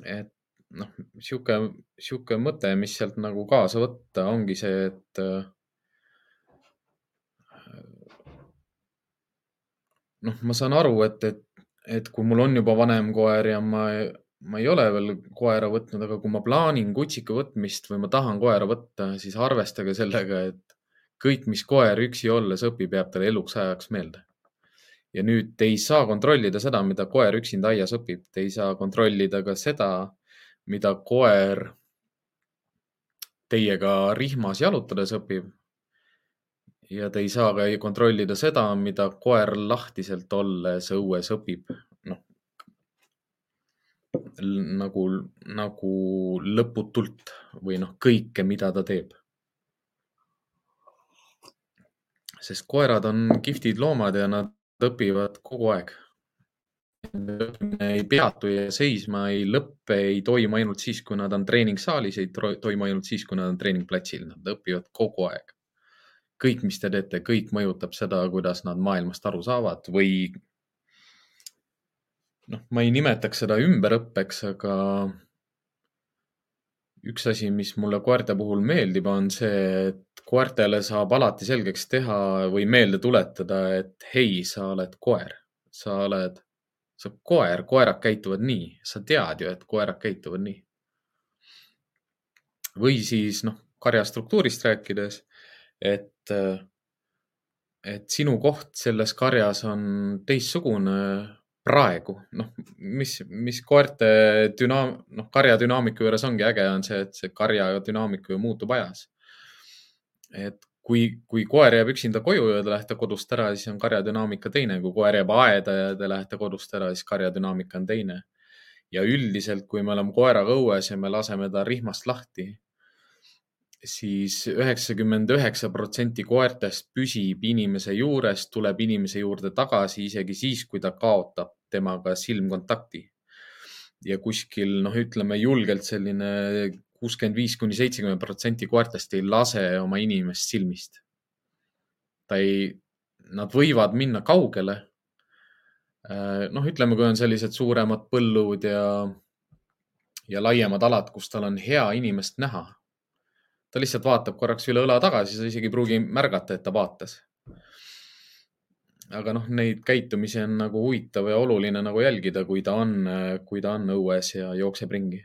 et noh, sihuke, sihuke mõte, mis sealt nagu kaasa võtta, ongi see, et noh, ma saan aru, et, et, et kui mul on juba vanem koer ja ma, ma ei ole veel koera võtnud, aga kui ma plaanin kutsika võtmist või ma tahan koera võtta, siis arvestage sellega, et kõik, mis koer üksi olles õpib, jääb talle eluks ajaks meelde. ja nüüd te ei saa kontrollida seda, mida koer üksinda aias õpib, te ei saa kontrollida ka seda, mida koer teiega rihmas jalutades õpib ja te ei saa ka kontrollida seda, mida koer lahtiselt olles õues õpib. noh, nagu, nagu lõputult või noh, kõike, mida ta teeb. sest koerad on kihvtid loomad ja nad õpivad kogu aeg. ei peatu ja seisma ei lõppe, ei toimu ainult siis, kui nad on treeningsaalis, ei toimu ainult siis, kui nad on treeningplatsil, nad õpivad kogu aeg. Kõik, mis te teete, kõik mõjutab seda, kuidas nad maailmast aru saavad või noh, ma ei nimetaks seda ümberõppeks, aga üks asi, mis mulle koerte puhul meeldib, on see, et koertele saab alati selgeks teha või meelde tuletada, et hei, sa oled koer, sa oled, sa oled koer, koerad käituvad nii, sa tead ju, et koerad käituvad nii. või siis noh, karja struktuurist rääkides, et, et sinu koht selles karjas on teistsugune praegu, noh, mis, mis koerte dünaam-, noh, karja dünaamiku juures ongi äge, on see, et see karja dünaamika ju muutub ajas. et kui, kui koer jääb üksinda koju ja te lähete kodust ära, siis on karja dünaamika teine, kui koer jääb aeda ja te lähete kodust ära, siis karja dünaamika on teine. ja üldiselt, kui me oleme koeraga õues ja me laseme ta rihmast lahti, siis üheksakümmend üheksa protsenti koertest püsib inimese juures, tuleb inimese juurde tagasi isegi siis, kui ta kaotab temaga silmkontakti. ja kuskil noh, ütleme julgelt selline kuuskümmend viis kuni seitsekümmend protsenti koertest ei lase oma inimest silmist. ta ei, nad võivad minna kaugele. noh, ütleme, kui on sellised suuremad põllud ja, ja laiemad alad, kus tal on hea inimest näha ta lihtsalt vaatab korraks üle õla tagasi, sa isegi ei pruugi märgata, et ta vaatas. aga noh, neid käitumisi on nagu huvitav ja oluline nagu jälgida, kui ta on, kui ta on õues ja jookseb ringi.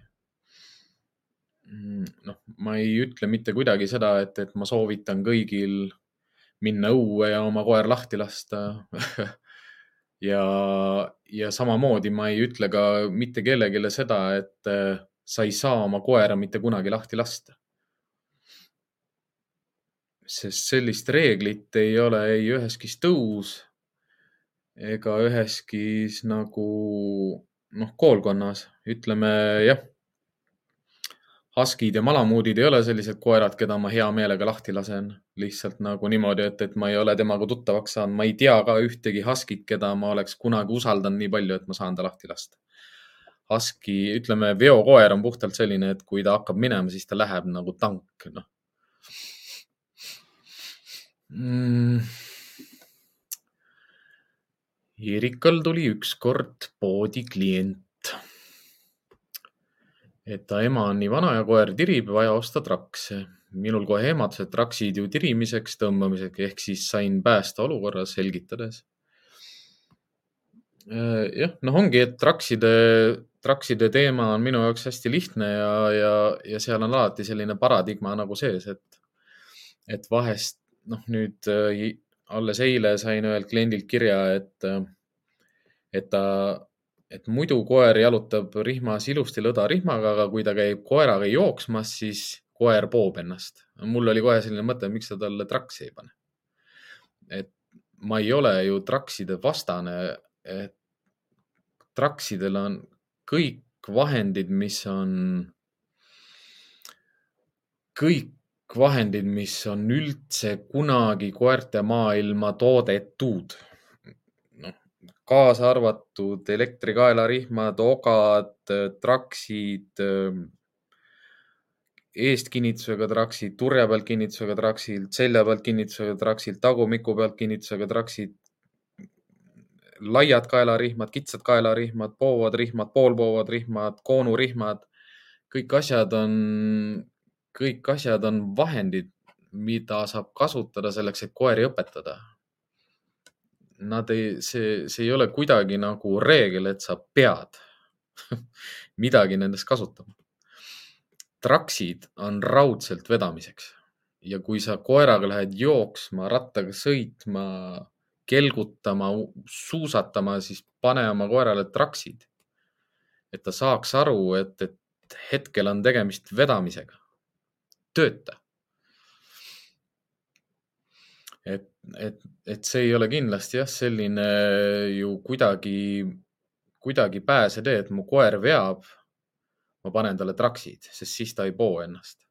Mm, noh, ma ei ütle mitte kuidagi seda, et, et ma soovitan kõigil minna õue ja oma koer lahti lasta ja, ja samamoodi ma ei ütle ka mitte kellelegi seda, et sa ei saa oma koera mitte kunagi lahti lasta sest sellist reeglit ei ole ei üheski tõus ega üheski nagu noh, koolkonnas, ütleme jah. Huskid ja malamuudid ei ole sellised koerad, keda ma hea meelega lahti lasen, lihtsalt nagu niimoodi, et, et ma ei ole temaga tuttavaks saanud, ma ei tea ka ühtegi Huskit, keda ma oleks kunagi usaldanud nii palju, et ma saan ta lahti lasta. Husky, ütleme, veokoer on puhtalt selline, et kui ta hakkab minema, siis ta läheb nagu tank, noh mm.? Erikal tuli ükskord poodi klient. et ta ema on nii vana ja koer tirib, vaja osta trakse. minul kohe ehmatas, et traksid ju tirimiseks, tõmbamiseks ehk siis sain päästa olukorra selgitades. Äh, jah, noh, ongi, et trakside, trakside teema on minu jaoks hästi lihtne ja, ja, ja seal on alati selline paradigma nagu sees, et, et vahest noh, nüüd äh, alles eile sain ühelt kliendilt kirja, et, äh, et ta, et muidu koer jalutab rihmas ilusti lõdarihmaga, aga kui ta käib koeraga jooksmas, siis koer poob ennast. mul oli kohe selline mõte, miks sa talle traksi ei pane. et ma ei ole ju trakside vastane, et traksidel on kõik vahendid, mis on, kõik vahendid, mis on üldse kunagi koerte maailma toodetud. noh, kaasa arvatud elektrikaelarihmad, ogad, traksid, eestkinnitusega traksid, turja pealt kinnitusega traksid, selja pealt kinnitusega traksid, tagumiku pealt kinnitusega traksid, laiad kaelarihmad, kitsad kaelarihmad, poovad rihmad, poolpoovad rihmad, koonurihmad. kõik asjad on kõik asjad on vahendid, mida saab kasutada selleks, et koeri õpetada. Nad ei, see, see ei ole kuidagi nagu reegel, et sa pead midagi nendest kasutama. traksid on raudselt vedamiseks ja kui sa koeraga lähed jooksma, rattaga sõitma, kelgutama, suusatama, siis pane oma koerale traksid. et ta saaks aru, et, et hetkel on tegemist vedamisega tööta. et, et, et see ei ole kindlasti jah, selline ju kuidagi, kuidagi pääsetee, et mu koer veab. ma panen talle traksid, sest siis ta ei poo ennast.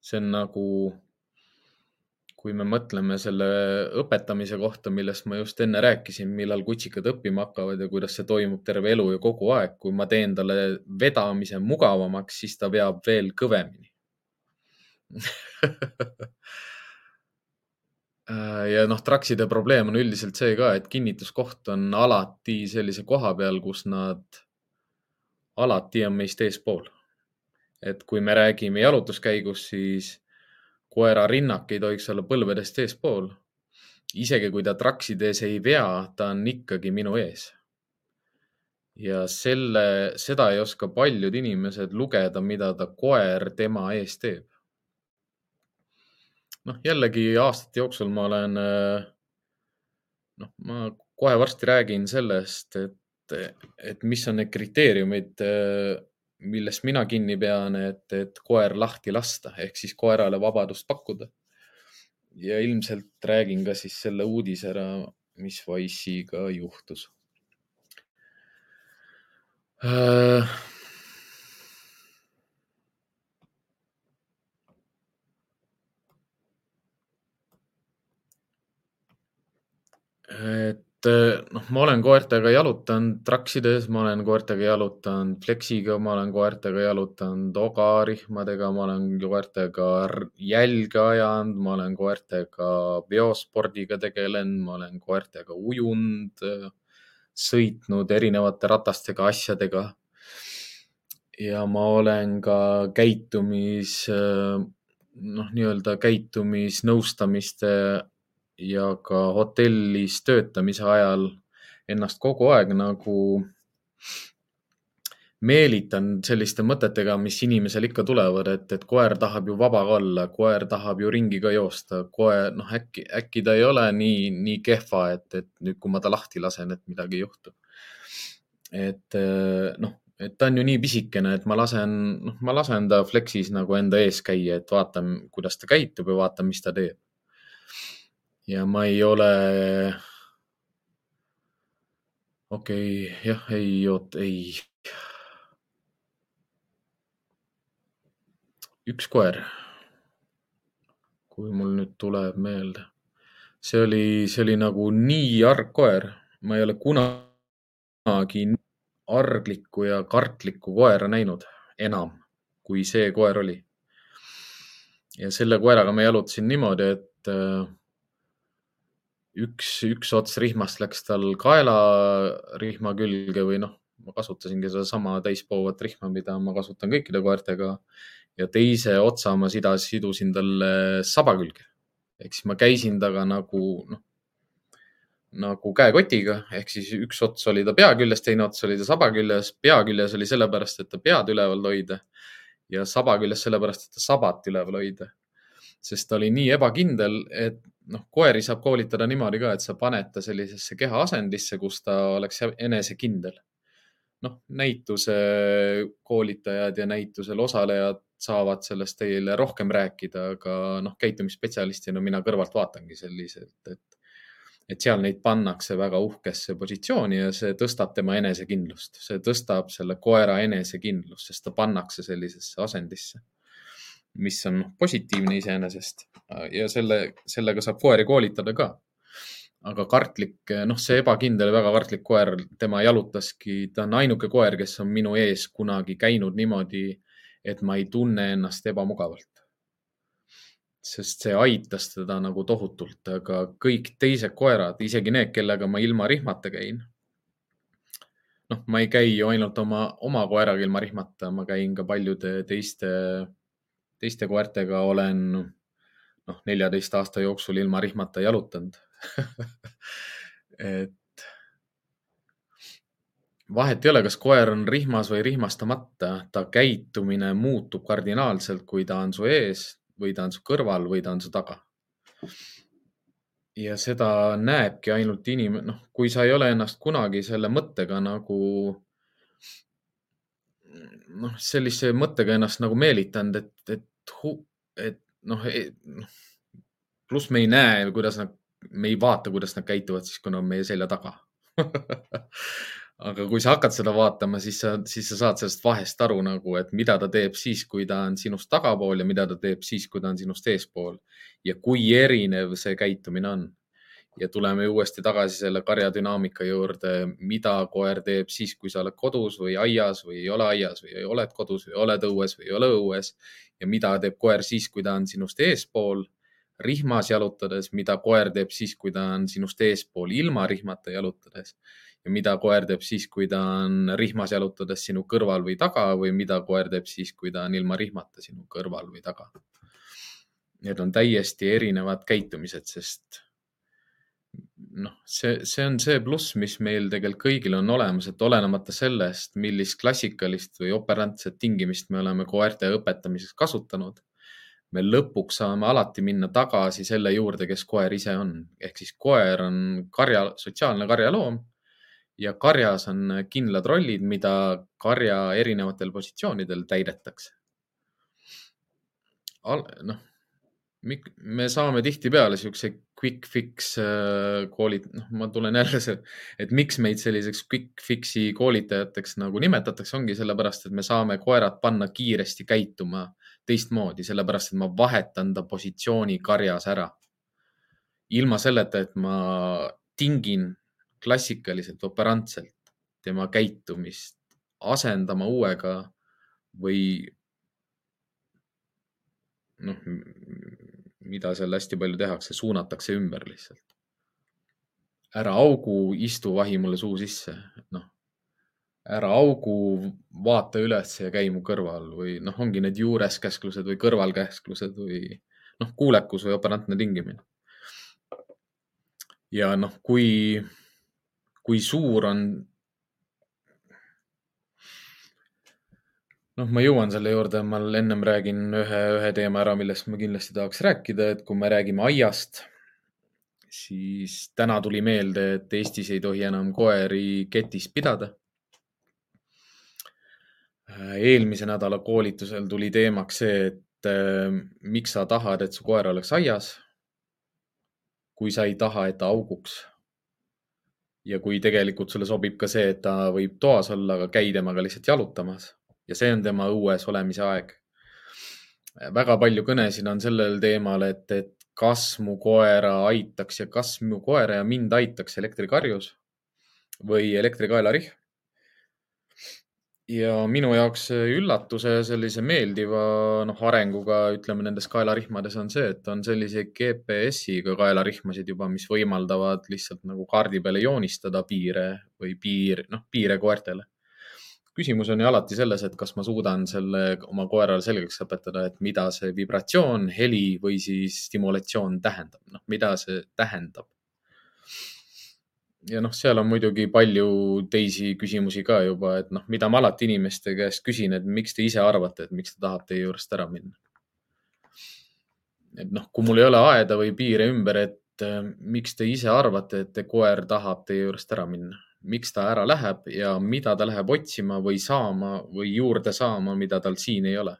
see on nagu, kui me mõtleme selle õpetamise kohta, millest ma just enne rääkisin, millal kutsikad õppima hakkavad ja kuidas see toimub terve elu ja kogu aeg, kui ma teen talle vedamise mugavamaks, siis ta veab veel kõvemini ja noh, trakside probleem on üldiselt see ka, et kinnituskoht on alati sellise koha peal, kus nad alati on meist eespool. et kui me räägime jalutuskäigust, siis koera rinnak ei tohiks olla põlvedest eespool. isegi kui ta traksides ei vea, ta on ikkagi minu ees. ja selle, seda ei oska paljud inimesed lugeda, mida ta koer tema ees teeb. Noh, jällegi aastate jooksul ma olen, noh, ma kohe varsti räägin sellest, et, et mis on need kriteeriumid millest mina kinni pean, et, et koer lahti lasta ehk siis koerale vabadust pakkuda. ja ilmselt räägin ka siis selle uudise ära, mis Wise'iga juhtus äh et Eh, noh, ma olen koertega jalutanud traksides, ma olen koertega jalutanud fleksiga, ma olen koertega jalutanud ogarihmadega, ma olen koertega jälge ajanud, ma olen koertega veospordiga tegelenud, ma olen koertega ujunud, sõitnud erinevate ratastega, asjadega. ja ma olen ka käitumis, noh, nii-öelda käitumisnõustamiste ja ka hotellis töötamise ajal ennast kogu aeg nagu meelitan selliste mõtetega, mis inimesel ikka tulevad, et, et koer tahab ju vaba olla, koer tahab ju ringi ka joosta, koer, noh, äkki, äkki ta ei ole nii, nii kehva, et, et nüüd, kui ma ta lahti lasen, et midagi ei juhtu. et noh, et ta on ju nii pisikene, et ma lasen, noh, ma lasen ta Flexis nagu enda ees käia, et vaatan, kuidas ta käitub ja vaatan, mis ta teeb ja ma ei ole. okei okay,, jah, ei, oot, ei. üks koer. kui mul nüüd tuleb meelde, see oli, see oli nagu nii arg koer, ma ei ole kunagi arglikku ja kartlikku koera näinud enam, kui see koer oli. ja selle koeraga ma jalutasin niimoodi, et üks, üks ots rihmast läks tal kaelarihma külge või noh, ma kasutasingi sedasama täispoovat rihma, mida ma kasutan kõikide koertega. ja teise otsa ma sida, sidusin talle saba külge. ehk siis ma käisin taga nagu noh, nagu käekotiga ehk siis üks ots oli ta pea küljes, teine ots oli ta saba küljes. pea küljes oli sellepärast, et ta pead üleval hoida ja saba küljes sellepärast, et ta sabat üleval hoida. Sest ta oli nii ebakindel, et noh, koeri saab koolitada niimoodi ka, et sa paned ta sellisesse kehaasendisse, kus ta oleks enesekindel. noh, näituse koolitajad ja näitusel osalejad saavad sellest teile rohkem rääkida, aga noh, käitumisspetsialistina mina kõrvalt vaatangi selliselt, et, et seal neid pannakse väga uhkesse positsiooni ja see tõstab tema enesekindlust, see tõstab selle koera enesekindlust, sest ta pannakse sellisesse asendisse mis on positiivne iseenesest ja selle, sellega saab koeri koolitada ka. aga kartlik, noh, see ebakindel ja väga kartlik koer, tema jalutaski, ta on ainuke koer, kes on minu ees kunagi käinud niimoodi, et ma ei tunne ennast ebamugavalt. sest see aitas teda nagu tohutult, aga kõik teised koerad, isegi need, kellega ma ilma rihmata käin. noh, ma ei käi ju ainult oma, oma koeraga ilma rihmata, ma käin ka paljude teiste teiste koertega olen noh, neljateist aasta jooksul ilma rihmata jalutanud et vahet ei ole, kas koer on rihmas või rihmastamata, ta käitumine muutub kardinaalselt, kui ta on su ees või ta on su kõrval või ta on su taga. ja seda näebki ainult inim-, noh, kui sa ei ole ennast kunagi selle mõttega nagu noh, sellise mõttega ennast nagu meelitanud, et, et et noh, e, pluss me ei näe, kuidas nad, me ei vaata, kuidas nad käituvad siis, kui nad on meie selja taga aga kui sa hakkad seda vaatama, siis sa, siis sa saad sellest vahest aru nagu, et mida ta teeb siis, kui ta on sinust tagapool ja mida ta teeb siis, kui ta on sinust eespool ja kui erinev see käitumine on. Ja tuleme uuesti tagasi selle karja dünaamika juurde, mida koer teeb siis, kui sa oled kodus või aias või ei ole aias või oled kodus või oled õues või ei ole õues? Ja mida teeb koer siis, kui ta on sinust eespool rihmas jalutades, mida koer teeb siis, kui ta on sinust eespool ilma rihmata jalutades? Ja mida koer teeb siis, kui ta on rihmas jalutades sinu kõrval või taga? Või mida koer teeb siis, kui ta on ilma rihmata sinu kõrval või taga. Need on täiesti erinevad käitumised, sest noh, see, see on see pluss, mis meil tegelikult kõigil on olemas, et olenemata sellest, millist klassikalist või operantset tingimist me oleme koerte õpetamiseks kasutanud, me lõpuks saame alati minna tagasi selle juurde, kes koer ise on. ehk siis koer on karja, sotsiaalne karjaloom ja karjas on kindlad rollid, mida karja erinevatel positsioonidel täidetakse. noh, me saame tihtipeale siukse quick fix äh, koolid, noh, ma tulen jälle see, et miks meid selliseks quick fix'i koolitajateks nagu nimetatakse, ongi sellepärast, et me saame koerad panna kiiresti käituma teistmoodi, sellepärast et ma vahetan ta positsiooni karjas ära. ilma selleta, et ma tingin klassikaliselt, operantselt tema käitumist asendama uuega või noh, mida seal hästi palju tehakse, suunatakse ümber lihtsalt. ära augu, istu vahi mulle suu sisse, noh. ära augu, vaata üles ja käi mu kõrval või noh, ongi need juureskäsklused või kõrvalkäsklused või noh, kuulekus või operantne tingimine. ja noh, kui kui suur on. Noh, ma jõuan selle juurde, ma ennem räägin ühe, ühe teema ära, millest ma kindlasti tahaks rääkida, et kui me räägime aiast, siis täna tuli meelde, et Eestis ei tohi enam koeri ketis pidada. eelmise nädala koolitusel tuli teemaks see, et äh, miks sa tahad, et su koer oleks aias, kui sa ei taha, et ta auguks ja kui tegelikult sulle sobib ka see, et ta võib toas olla, aga käi temaga lihtsalt jalutamas ja see on tema õues olemise aeg. väga palju kõnesid on sellel teemal, et, et kas mu koera aitaks ja kas mu koera ja mind aitaks elektrikarjus või elektrikaelarihm ja minu jaoks üllatuse sellise meeldiva noh, arenguga, ütleme nendes kaelarihmades on see, et on selliseid GPS-iga kaelarihmasid juba, mis võimaldavad lihtsalt nagu kaardi peale joonistada piire või piir, noh, piire koertele. Küsimus on ju alati selles, et kas ma suudan selle oma koerale selgeks õpetada, et mida see vibratsioon, heli või siis stimulatsioon tähendab, noh, mida see tähendab ja noh, seal on muidugi palju teisi küsimusi ka juba, et noh, mida ma alati inimeste käest küsin, et miks te ise arvate, et miks ta tahab teie juurest ära minna. et noh, kui mul ei ole aeda või piire ümber, et äh, miks te ise arvate, et koer tahab teie juurest ära minna, miks ta ära läheb ja mida ta läheb otsima või saama või juurde saama, mida tal siin ei ole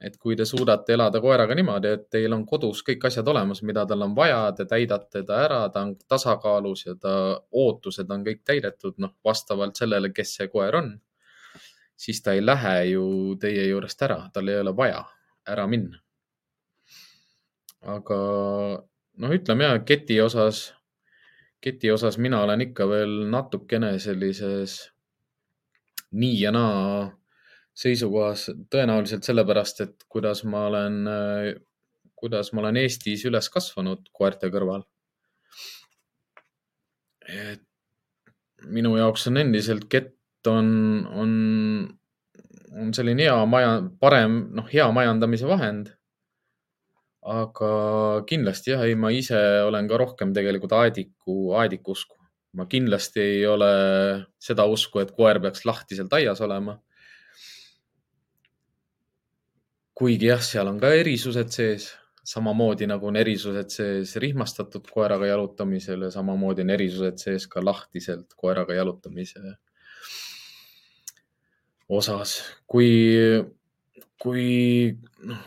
et kui te suudate elada koeraga niimoodi, et teil on kodus kõik asjad olemas, mida tal on vaja, te täidate ta ära, ta on tasakaalus ja ta ootused on kõik täidetud, noh, vastavalt sellele, kes see koer on, siis ta ei lähe ju teie juurest ära, tal ei ole vaja ära minna. aga noh, ütleme ja keti osas, keti osas mina olen ikka veel natukene sellises nii ja naa seisukohas tõenäoliselt sellepärast, et kuidas ma olen, kuidas ma olen Eestis üles kasvanud koerte kõrval. et minu jaoks on endiselt kett on, on, on selline hea maja, parem, noh, hea majandamise vahend. Aga kindlasti jah, ei, ma ise olen ka rohkem tegelikult aediku, aediku usku. ma kindlasti ei ole seda usku, et koer peaks lahtiselt aias olema kuigi jah, seal on ka erisused sees, samamoodi nagu on erisused sees rihmastatud koeraga jalutamisel ja samamoodi on erisused sees ka lahtiselt koeraga jalutamise osas. kui, kui noh,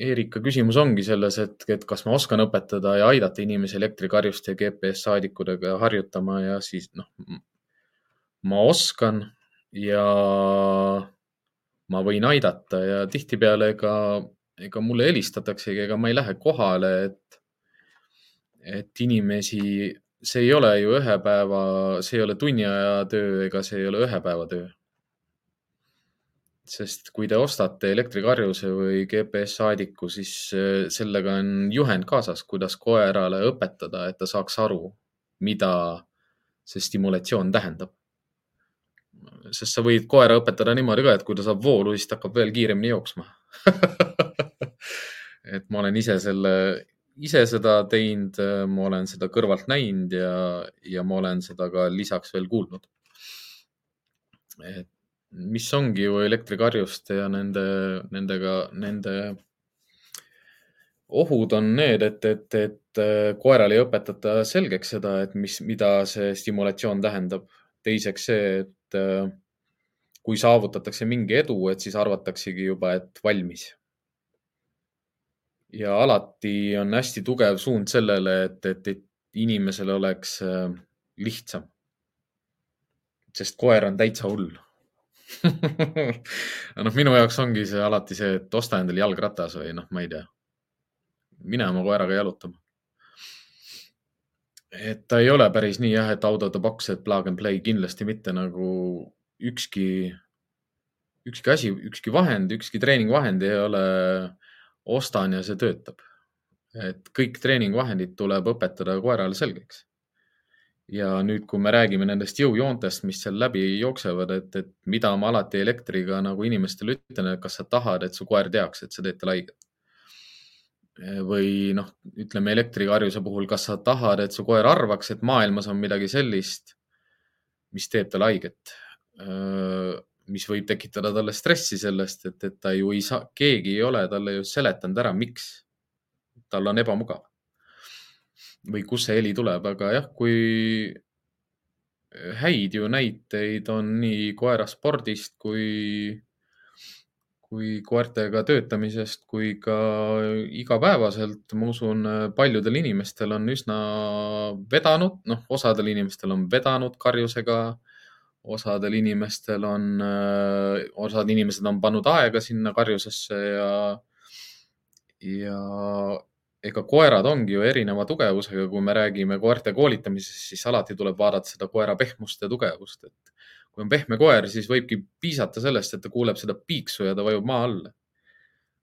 Erika küsimus ongi selles, et, et kas ma oskan õpetada ja aidata inimesi elektrikarjuste ja GPS saadikutega harjutama ja siis noh, ma oskan ja ma võin aidata ja tihtipeale ega, ega mulle helistataksegi, ega ma ei lähe kohale, et, et inimesi, see ei ole ju ühe päeva, see ei ole tunni aja töö ega see ei ole ühe päeva töö. Sest kui te ostate elektrikarjuse või GPS-saadiku, siis äh, sellega on juhend kaasas, kuidas koerale õpetada, et ta saaks aru, mida see stimulatsioon tähendab sest sa võid koera õpetada niimoodi ka, et kui ta saab voolu, siis ta hakkab veel kiiremini jooksma et ma olen ise selle, ise seda teinud, ma olen seda kõrvalt näinud ja, ja ma olen seda ka lisaks veel kuulnud. et mis ongi ju elektrikarjuste ja nende, nendega, nende ohud on need, et, et, et koerale ei õpetata selgeks seda, et mis, mida see stimulatsioon tähendab. teiseks see, et et äh, kui saavutatakse mingi edu, et siis arvataksegi juba, et valmis. ja alati on hästi tugev suund sellele, et, et, et inimesel oleks äh, lihtsam. sest koer on täitsa hull noh, minu jaoks ongi see alati see, et osta endale jalgratas või noh, ma ei tea, mine oma koeraga jalutama et ta ei ole päris nii jah, et out of the box, et plug and play, kindlasti mitte nagu ükski, ükski asi, ükski vahend, ükski treeningvahend ei ole ostan ja see töötab. et kõik treeningvahendid tuleb õpetada koerale selgeks. Ja nüüd, kui me räägime nendest jõujoontest, mis seal läbi jooksevad, et, et mida ma alati elektriga nagu inimestele ütlen, et kas sa tahad, et su koer teaks, et sa teed talle haiget või noh, ütleme elektrikarjuse puhul, kas sa tahad, et su koer arvaks, et maailmas on midagi sellist, mis teeb talle haiget. mis võib tekitada talle stressi sellest, et, et ta ju ei saa, keegi ei ole talle ju seletanud ära, miks tal on ebamugav. Või kust see heli tuleb, aga jah, kui häid ju näiteid on nii koeraspordist kui kui koertega töötamisest kui ka igapäevaselt, ma usun, paljudel inimestel on üsna vedanud, noh, osadel inimestel on vedanud karjusega, osadel inimestel on, osad inimesed on pannud aega sinna karjusesse ja, ja ega koerad ongi ju erineva tugevusega, kui me räägime koerte koolitamisest, siis alati tuleb vaadata seda koera pehmust ja tugevust, et kui on pehme koer, siis võibki piisata sellest, et ta kuuleb seda piiksu ja ta vajub maa alla.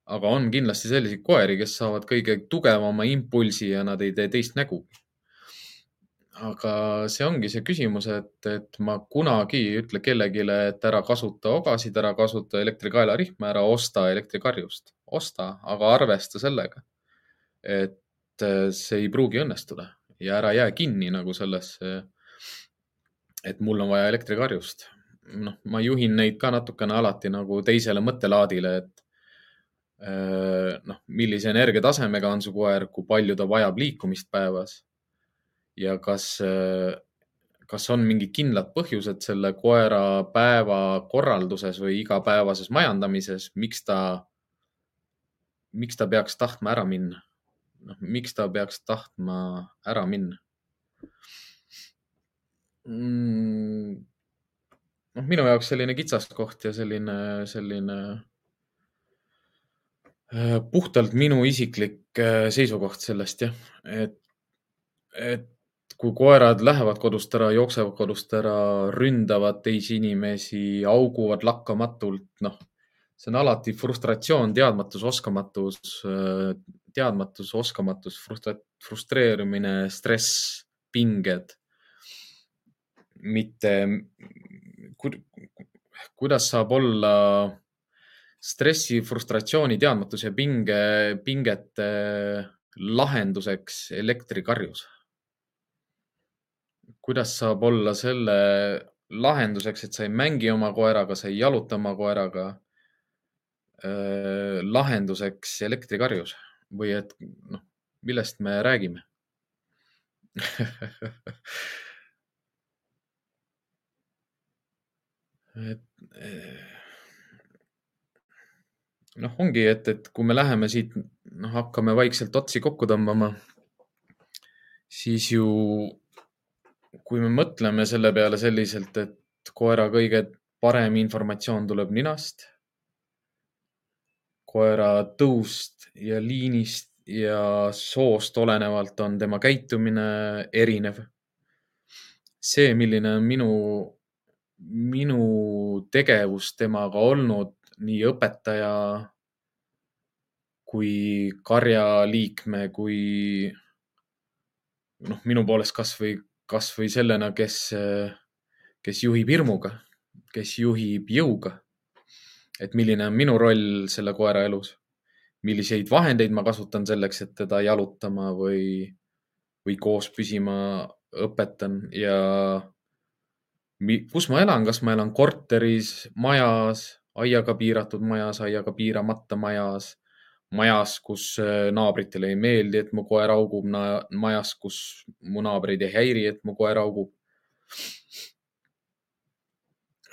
aga on kindlasti selliseid koeri, kes saavad kõige tugevama impulsi ja nad ei tee teist nägu. aga see ongi see küsimus, et, et ma kunagi ei ütle kellelegi, et ära kasuta ogasid, ära kasuta elektrikaelarihma, ära osta elektrikarjust. osta, aga arvesta sellega, et see ei pruugi õnnestuda ja ära jää kinni nagu sellesse et mul on vaja elektrikarjust. noh, ma juhin neid ka natukene alati nagu teisele mõttelaadile, et äh, noh, millise energiatasemega on su koer, kui palju ta vajab liikumist päevas ja kas, äh, kas on mingid kindlad põhjused selle koera päevakorralduses või igapäevases majandamises, miks ta, miks ta peaks tahtma ära minna? Noh, miks ta peaks tahtma ära minna? mm,? noh, minu jaoks selline kitsaskoht ja selline, selline äh, puhtalt minu isiklik äh, seisukoht sellest jah, et, et kui koerad lähevad kodust ära, jooksevad kodust ära, ründavad teisi inimesi, auguvad lakkamatult, noh, see on alati frustratsioon, teadmatus, oskamatus, äh, teadmatus, oskamatus, frustreerumine, stress, pinged mitte, kuidas saab olla stressi, frustratsiooni, teadmatuse, pinge, pingete lahenduseks elektrikarjus? kuidas saab olla selle lahenduseks, et sa ei mängi oma koeraga, sa ei jaluta oma koeraga äh,, lahenduseks elektrikarjus või et noh, millest me räägime et noh, ongi, et, et kui me läheme siit, noh, hakkame vaikselt otsi kokku tõmbama, siis ju kui me mõtleme selle peale selliselt, et koera kõige parem informatsioon tuleb ninast. Koera tõust ja liinist ja soost olenevalt on tema käitumine erinev. see, milline on minu, minu tegevus temaga olnud nii õpetaja kui karjaliikme, kui noh, minu poolest kasvõi, kasvõi sellena, kes, kes juhib hirmuga, kes juhib jõuga. Et milline on minu roll selle koera elus, milliseid vahendeid ma kasutan selleks, et teda jalutama või, või koos püsima õpetan ja kus ma elan, kas ma elan korteris, majas, aiaga piiratud majas, aiaga piiramata majas majas, kus äh, naabritele ei meeldi, et mu koer augub, majas, kus mu naabreid ei häiri, et mu koer augub.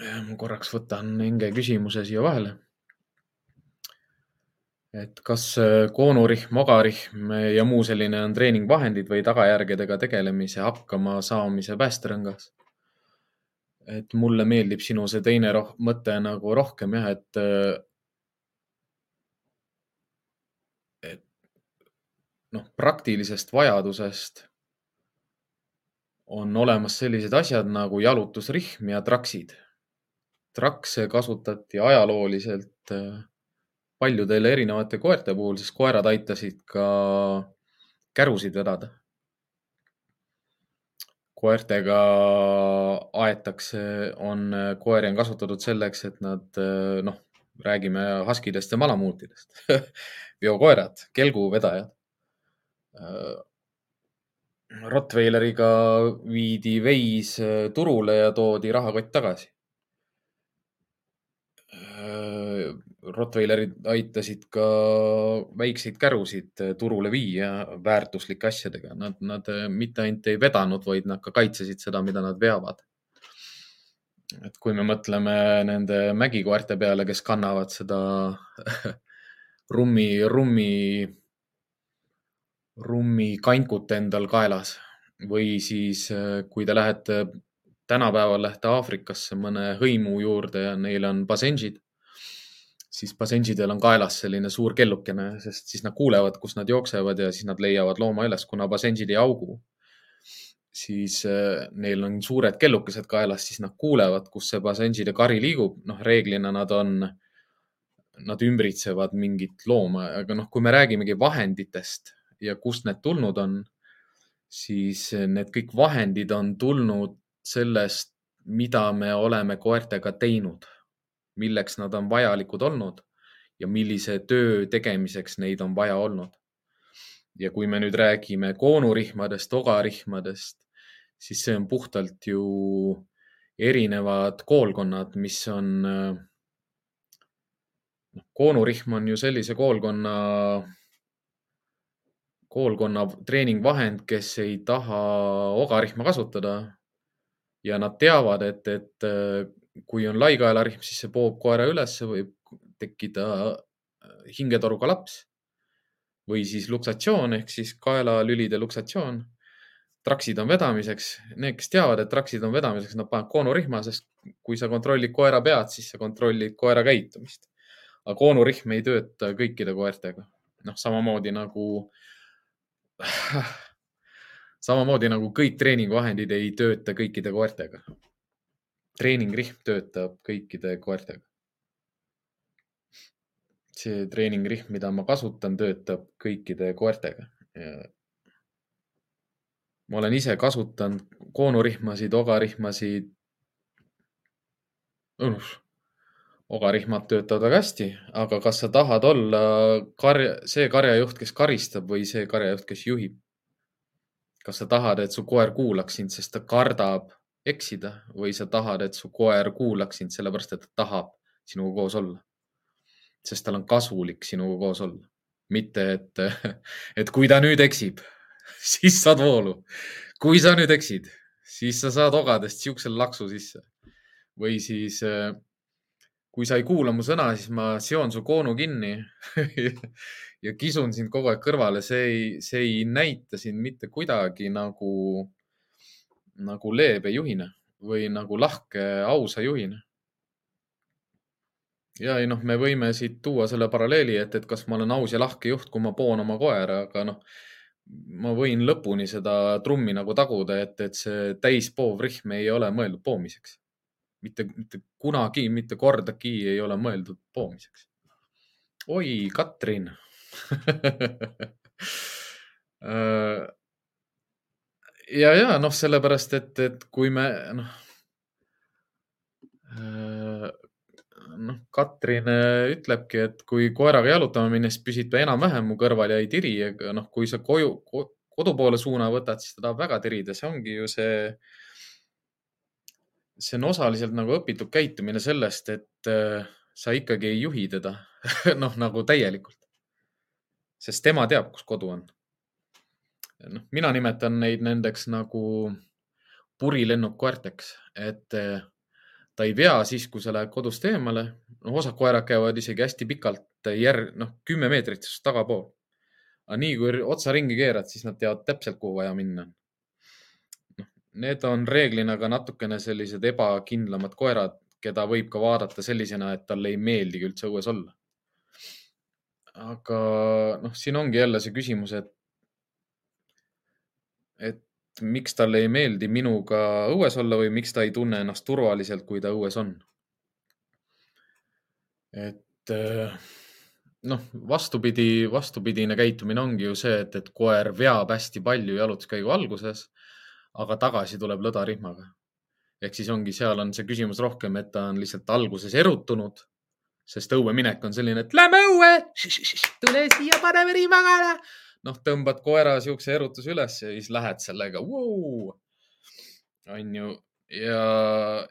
Ma korraks võtan hinge küsimuse siia vahele. et kas äh, koonurihm, ogarihm ja muu selline on treeningvahendid või tagajärgedega tegelemise, hakkama saamise päästerõngas? et mulle meeldib sinu see teine mõte nagu rohkem jah, et äh, noh, praktilisest vajadusest on olemas sellised asjad nagu jalutusrihm ja traksid. Trakse kasutati ajalooliselt äh, paljudele erinevate koerte puhul, sest koerad aitasid ka kärusid vedada. koertega aetakse, on, koeri on kasutatud selleks, et nad äh, noh, räägime haskidest ja malamuutidest veokoerad, kelguvedajad Äh, Rottweileriga viidi veis äh, turule ja toodi rahakott tagasi. Äh, Rottweilerid aitasid ka väikseid kärusid turule viia väärtuslike asjadega. Nad, nad mitte ainult ei vedanud, vaid nad ka kaitsesid seda, mida nad veavad. et kui me mõtleme nende mägikoerte peale, kes kannavad seda rummi, rummi rummikankut endal kaelas või siis, äh, kui te lähete, tänapäeval lähete Aafrikasse mõne hõimu juurde ja neil on basenžid, siis basenžidel on kaelas selline suur kellukene, sest siis nad kuulevad, kus nad jooksevad ja siis nad leiavad looma üles, kuna basenžid ei augu. siis äh, neil on suured kellukesed kaelas, siis nad kuulevad, kus see basenžide kari liigub. noh, reeglina nad on, nad ümbritsevad mingit looma, aga noh, kui me räägimegi vahenditest ja kust need tulnud on, siis need kõik vahendid on tulnud sellest, mida me oleme koertega teinud, milleks nad on vajalikud olnud ja millise töö tegemiseks neid on vaja olnud. ja kui me nüüd räägime koonurihmadest, ogarihmadest, siis see on puhtalt ju erinevad koolkonnad, mis on, noh, koonurihm on ju sellise koolkonna koolkonna treeningvahend, kes ei taha ogarihma kasutada. ja nad teavad, et, et kui on laikaelarihm, siis see poob koera üles, võib tekkida äh, hingetoruga laps või siis luksatsioon ehk siis kaelalülide luksatsioon. traksid on vedamiseks, need, kes teavad, et traksid on vedamiseks, nad panevad koonurihma, sest kui sa kontrollid koera pead, siis sa kontrollid koera käitumist. aga koonurihm ei tööta kõikide koertega. noh, samamoodi nagu samamoodi nagu kõik treeningvahendid ei tööta kõikide koertega. Treeningrihm töötab kõikide koertega. see treeningrihm, mida ma kasutan, töötab kõikide koertega. ma olen ise kasutanud koonurihmasid, ogarihmasid. ogarihmad töötavad väga hästi, aga kas sa tahad olla karja, see karjajuht, kes karistab või see karjajuht, kes juhib? kas sa tahad, et su koer kuulaks sind, sest ta kardab eksida või sa tahad, et su koer kuulaks sind sellepärast, et ta tahab sinuga koos olla? sest tal on kasulik sinuga koos olla, mitte et, et kui ta nüüd eksib, siis saad voolu. kui sa nüüd eksid, siis sa saad ogadest siukse laksu sisse või siis kui sa ei kuula mu sõna, siis ma seon su koonu kinni ja kisun sind kogu aeg kõrvale, see ei, see ei näita sind mitte kuidagi nagu, nagu leebe juhina, või nagu lahke ausa juhina. ja ei noh, me võime siit tuua selle paralleeli, et, et kas ma olen aus ja lahke juht, kui ma poon oma koera, aga noh, ma võin lõpuni seda trummi nagu taguda, et, et see täispoov rihm ei ole mõeldud poomiseks. mitte, mitte kunagi, mitte kordagi ei ole mõeldud poomiseks. oi, Katrin äh, ja, ja noh, sellepärast, et, et kui me noh, äh, noh, Katrin äh, ütlebki, et kui koeraga jalutama minnes püsid ta enam-vähem mu kõrval ja ei tiri, aga noh, kui sa koju, kodu poole suuna võtad, siis ta tahab väga tirida, see ongi ju see, see on osaliselt nagu õpitud käitumine sellest, et äh, sa ikkagi ei juhi teda noh, nagu täielikult. sest tema teab, kus kodu on noh, mina nimetan neid nendeks nagu purilennukkoerteks, et eh, ta ei vea siis, kui sa lähed kodust eemale. noh, osad koerad käivad isegi hästi pikalt järg, noh, kümme meetrit sinust tagapool. aga nii kui otsa ringi keerad, siis nad teavad täpselt, kuhu vaja minna. noh, need on reeglina ka natukene sellised ebakindlamad koerad, keda võib ka vaadata sellisena, et talle ei meeldigi üldse õues olla. aga noh, siin ongi jälle see küsimus, et et miks talle ei meeldi minuga õues olla või miks ta ei tunne ennast turvaliselt, kui ta õues on. et äh, noh, vastupidi, vastupidine käitumine ongi ju see, et, et koer veab hästi palju jalutuskäigu alguses, aga tagasi tuleb lõdarihmaga. ehk siis ongi, seal on see küsimus rohkem, et ta on lihtsalt alguses erutunud, sest õue minek on selline, et lähme õue, tule siia, paneme rihmaga noh, tõmbad koera siukse erutuse üles ja siis lähed sellega wow!, onju. ja,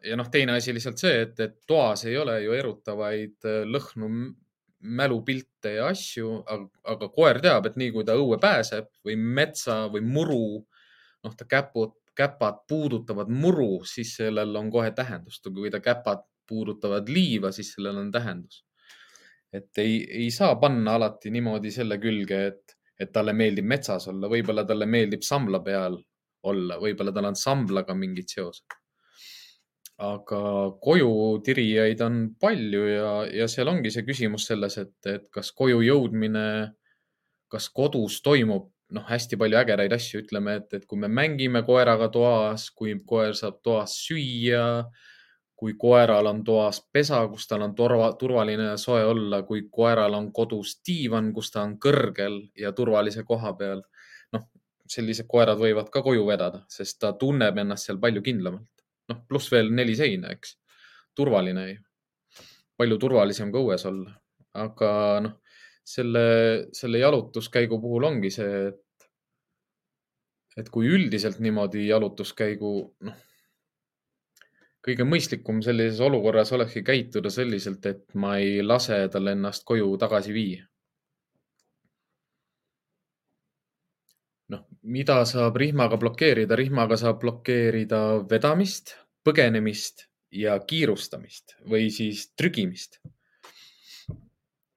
ja noh, teine asi lihtsalt see, et, et toas ei ole ju erutavaid äh, lõhnu, mälupilte ja asju, aga koer teab, et nii kui ta õue pääseb või metsa või muru, noh, ta käpud, käpad puudutavad muru, siis sellel on kohe tähendust. kui ta käpad puudutavad liiva, siis sellel on tähendus. et ei, ei saa panna alati niimoodi selle külge, et et talle meeldib metsas olla, võib-olla talle meeldib sambla peal olla, võib-olla tal on samblaga mingid seosed. aga koju tirijaid on palju ja, ja seal ongi see küsimus selles, et, et kas koju jõudmine, kas kodus toimub noh, hästi palju ägedaid asju, ütleme, et, et kui me mängime koeraga toas, kui koer saab toas süüa kui koeral on toas pesa, kus tal on turva, turvaline ja soe olla, kui koeral on kodus diivan, kus ta on kõrgel ja turvalise koha peal. noh, sellised koerad võivad ka koju vedada, sest ta tunneb ennast seal palju kindlamalt. noh, pluss veel neli seina, eks. turvaline ju. palju turvalisem ka õues olla. aga noh, selle, selle jalutuskäigu puhul ongi see, et, et kui üldiselt niimoodi jalutuskäigu, noh kõige mõistlikum sellises olukorras olekski käituda selliselt, et ma ei lase tal ennast koju tagasi viia. noh, mida saab rihmaga blokeerida? rihmaga saab blokeerida vedamist, põgenemist ja kiirustamist või siis trügimist.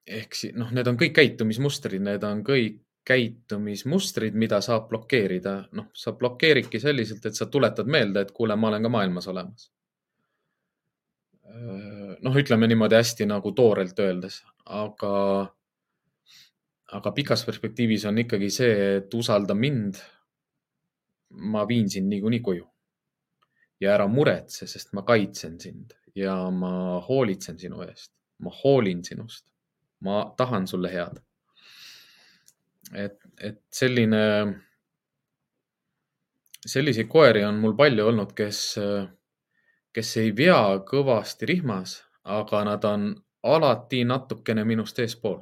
ehk siis noh, need on kõik käitumismustrid, need on kõik käitumismustrid, mida saab blokeerida. noh, sa blokeeridki selliselt, et sa tuletad meelde, et kuule, ma olen ka maailmas olemas noh, ütleme niimoodi hästi nagu toorelt öeldes, aga, aga pikas perspektiivis on ikkagi see, et usalda mind. ma viin sind niikuinii koju. ja ära muretse, sest ma kaitsen sind ja ma hoolitsen sinu eest, ma hoolin sinust, ma tahan sulle head. et, et selline, selliseid koeri on mul palju olnud, kes kes ei vea kõvasti rihmas, aga nad on alati natukene minust eespool.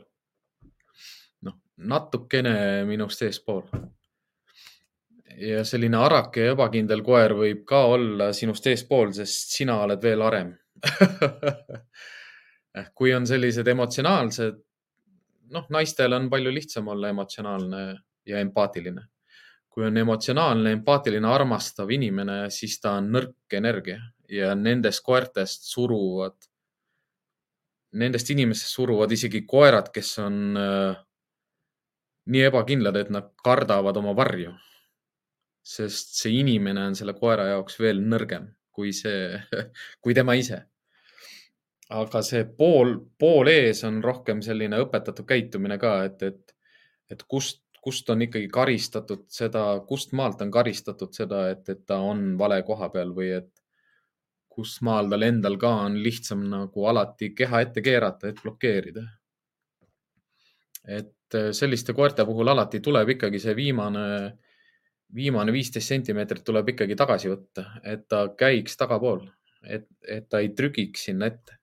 noh, natukene minust eespool. ja selline arake ja ebakindel koer võib ka olla sinust eespool, sest sina oled veel arem kui on sellised emotsionaalsed, noh, naistel on palju lihtsam olla emotsionaalne ja empaatiline. kui on emotsionaalne, empaatiline, armastav inimene, siis ta on nõrk energia ja nendest koertest suruvad, nendest inimestest suruvad isegi koerad, kes on äh, nii ebakindlad, et nad kardavad oma varju. sest see inimene on selle koera jaoks veel nõrgem kui see, kui tema ise. aga see pool, pool ees on rohkem selline õpetatud käitumine ka, et, et, et kust, kust on ikkagi karistatud seda, kust maalt on karistatud seda, et, et ta on vale koha peal või et kus maal tal endal ka on lihtsam nagu alati keha ette keerata, et blokeerida. et äh, selliste koerte puhul alati tuleb ikkagi see viimane, viimane viisteist sentimeetrit tuleb ikkagi tagasi võtta, et ta käiks tagapool, et, et ta ei trügiks sinna ette.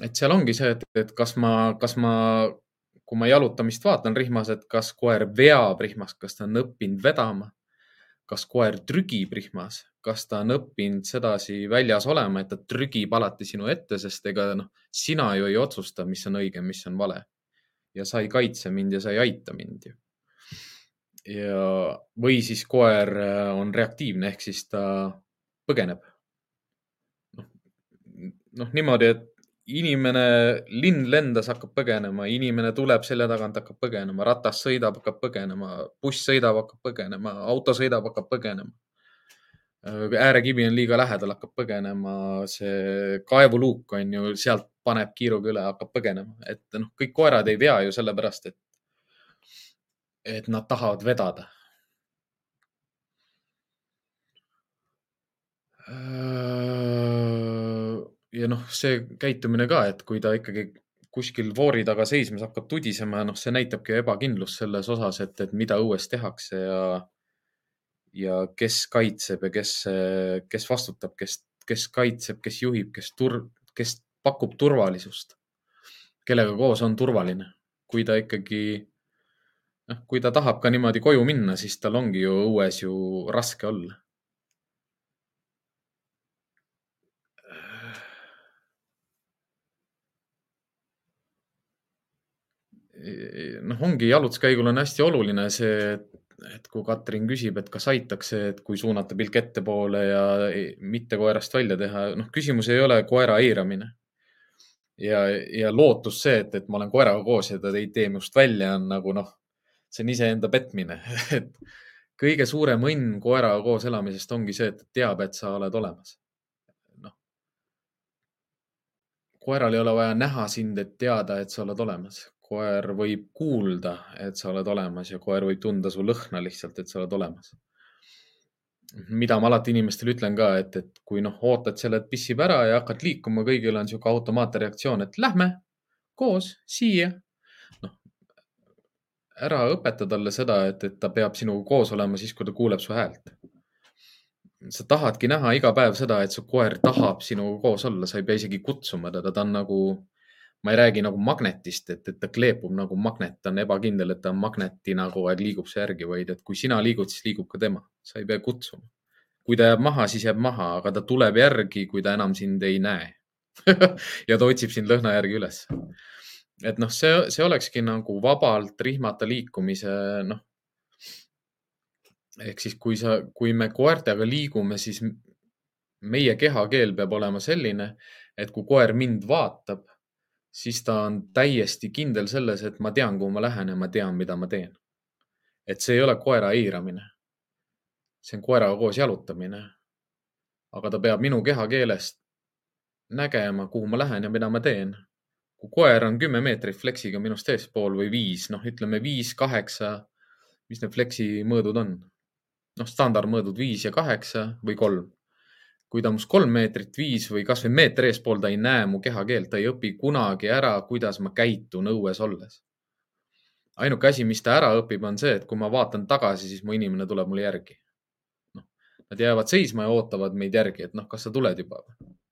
et seal ongi see, et, et kas ma, kas ma, kui ma jalutamist vaatan rihmas, et kas koer veab rihmas, kas ta on õppinud vedama kas koer trügib rihmas, kas ta on õppinud sedasi väljas olema, et ta trügib alati sinu ette, sest ega noh, sina ju ei otsusta, mis on õige, mis on vale. ja sa ei kaitse mind ja sa ei aita mind ju. ja, või siis koer äh, on reaktiivne ehk siis ta põgeneb. noh, noh niimoodi, et inimene, linn lendas, hakkab põgenema, inimene tuleb selja tagant, hakkab põgenema, ratas sõidab, hakkab põgenema, buss sõidab, hakkab põgenema, auto sõidab, hakkab põgenema. äärekivi on liiga lähedal, hakkab põgenema, see kaevuluuk on ju, sealt paneb kiiruga üle, hakkab põgenema, et noh, kõik koerad ei vea ju sellepärast, et, et nad tahavad vedada ja noh, see käitumine ka, et kui ta ikkagi kuskil voori taga seisma hakkab tudisema, noh, see näitabki ebakindlust selles osas, et, et mida õues tehakse ja, ja kes kaitseb ja kes, kes vastutab, kes, kes kaitseb, kes juhib, kes tur-, kes pakub turvalisust, kellega koos on turvaline. kui ta ikkagi, noh, kui ta tahab ka niimoodi koju minna, siis tal ongi ju õues ju raske olla noh, ongi jalutuskäigul on hästi oluline see, et kui Katrin küsib, et kas aitaks see, et kui suunata pilk ettepoole ja mitte koerast välja teha, noh, küsimus ei ole koera eiramine. ja, ja lootus see, et, et ma olen koeraga koos ja ta ei tee minust välja, on nagu noh, see on iseenda petmine et kõige suurem õnn koeraga koos elamisest ongi see, et teab, et sa oled olemas. noh, koeral ei ole vaja näha sind, et teada, et sa oled olemas koer võib kuulda, et sa oled olemas ja koer võib tunda su lõhna lihtsalt, et sa oled olemas. mida ma alati inimestele ütlen ka, et, et kui noh, ootad selle, et pissib ära ja hakkad liikuma, kõigil on niisugune automaatne reaktsioon, et lähme koos siia. noh, ära õpeta talle seda, et, et ta peab sinuga koos olema siis, kui ta kuuleb su häält. sa tahadki näha iga päev seda, et su koer tahab sinuga koos olla, sa ei pea isegi kutsuma teda, ta on nagu ma ei räägi nagu magnetist, et, et ta kleepub nagu magnet, ta on ebakindel, et ta on magnetina kogu aeg liigub su järgi, vaid et kui sina liigud, siis liigub ka tema, sa ei pea kutsuma. kui ta jääb maha, siis jääb maha, aga ta tuleb järgi, kui ta enam sind ei näe ja ta otsib sind lõhna järgi üles. et noh, see, see olekski nagu vabalt rihmata liikumise, noh. ehk siis, kui sa, kui me koertega liigume, siis meie kehakeel peab olema selline, et kui koer mind vaatab siis ta on täiesti kindel selles, et ma tean, kuhu ma lähen ja ma tean, mida ma teen. et see ei ole koera eiramine. see on koeraga koos jalutamine. aga ta peab minu kehakeelest nägema, kuhu ma lähen ja mida ma teen. kui koer on kümme meetrit fleksiga minust eespool või viis, noh, ütleme viis, kaheksa, mis need fleksi mõõdud on? noh, standardmõõdud viis ja kaheksa või kolm kui ta must kolm meetrit viis või kasvõi meeter eespool, ta ei näe mu kehakeelt, ta ei õpi kunagi ära, kuidas ma käitun õues olles. ainuke asi, mis ta ära õpib, on see, et kui ma vaatan tagasi, siis mu inimene tuleb mulle järgi. noh, nad jäävad seisma ja ootavad meid järgi, et noh, kas sa tuled juba,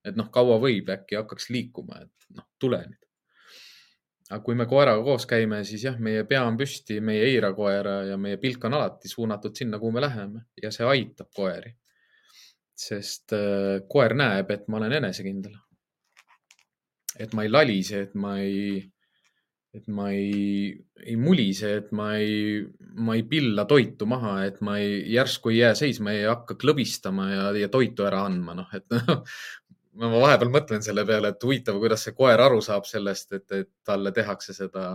et noh, kaua võib, äkki hakkaks liikuma, et noh, tule nüüd. aga kui me koeraga koos käime, siis jah, meie pea on püsti, meie ei eira koera ja meie pilk on alati suunatud sinna, kuhu me läheme ja see aitab koeri sest äh, koer näeb, et ma olen enesekindel. et ma ei lalise, et ma ei, et ma ei, ei mulise, et ma ei, ma ei pilla toitu maha, et ma ei, järsku ei jää seisma, ei hakka klõbistama ja, ja toitu ära andma, noh, et ma vahepeal mõtlen selle peale, et huvitav, kuidas see koer aru saab sellest, et, et talle tehakse seda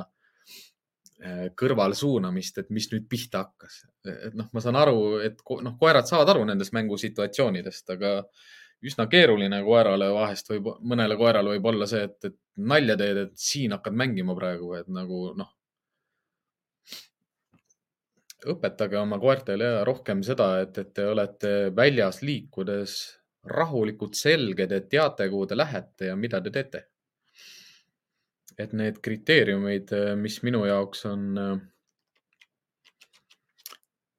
kõrvalsuunamist, et mis nüüd pihta hakkas. et noh, ma saan aru, et noh, koerad saavad aru nendest mängusituatsioonidest, aga üsna keeruline koerale vahest võib, mõnele koerale võib olla see, et, et nalja teed, et siin hakkad mängima praegu, et nagu noh. õpetage oma koertele rohkem seda, et, et te olete väljas liikudes rahulikult selged, et teate, kuhu te lähete ja mida te teete. Et need kriteeriumid, mis minu jaoks on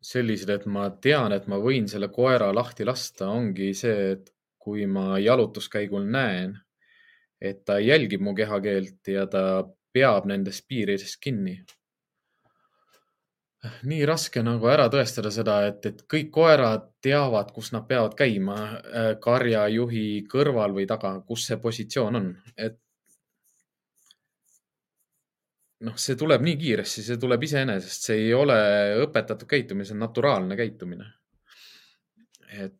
sellised, et ma tean, et ma võin selle koera lahti lasta, ongi see, et kui ma jalutuskäigul näen, et ta jälgib mu kehakeelt ja ta peab nendest piiridest kinni. nii raske nagu ära tõestada seda, et, et kõik koerad teavad, kus nad peavad käima äh, karjajuhi kõrval või taga, kus see positsioon on, et noh, see tuleb nii kiiresti, see tuleb iseenesest, see ei ole õpetatud käitumine, see on naturaalne käitumine. et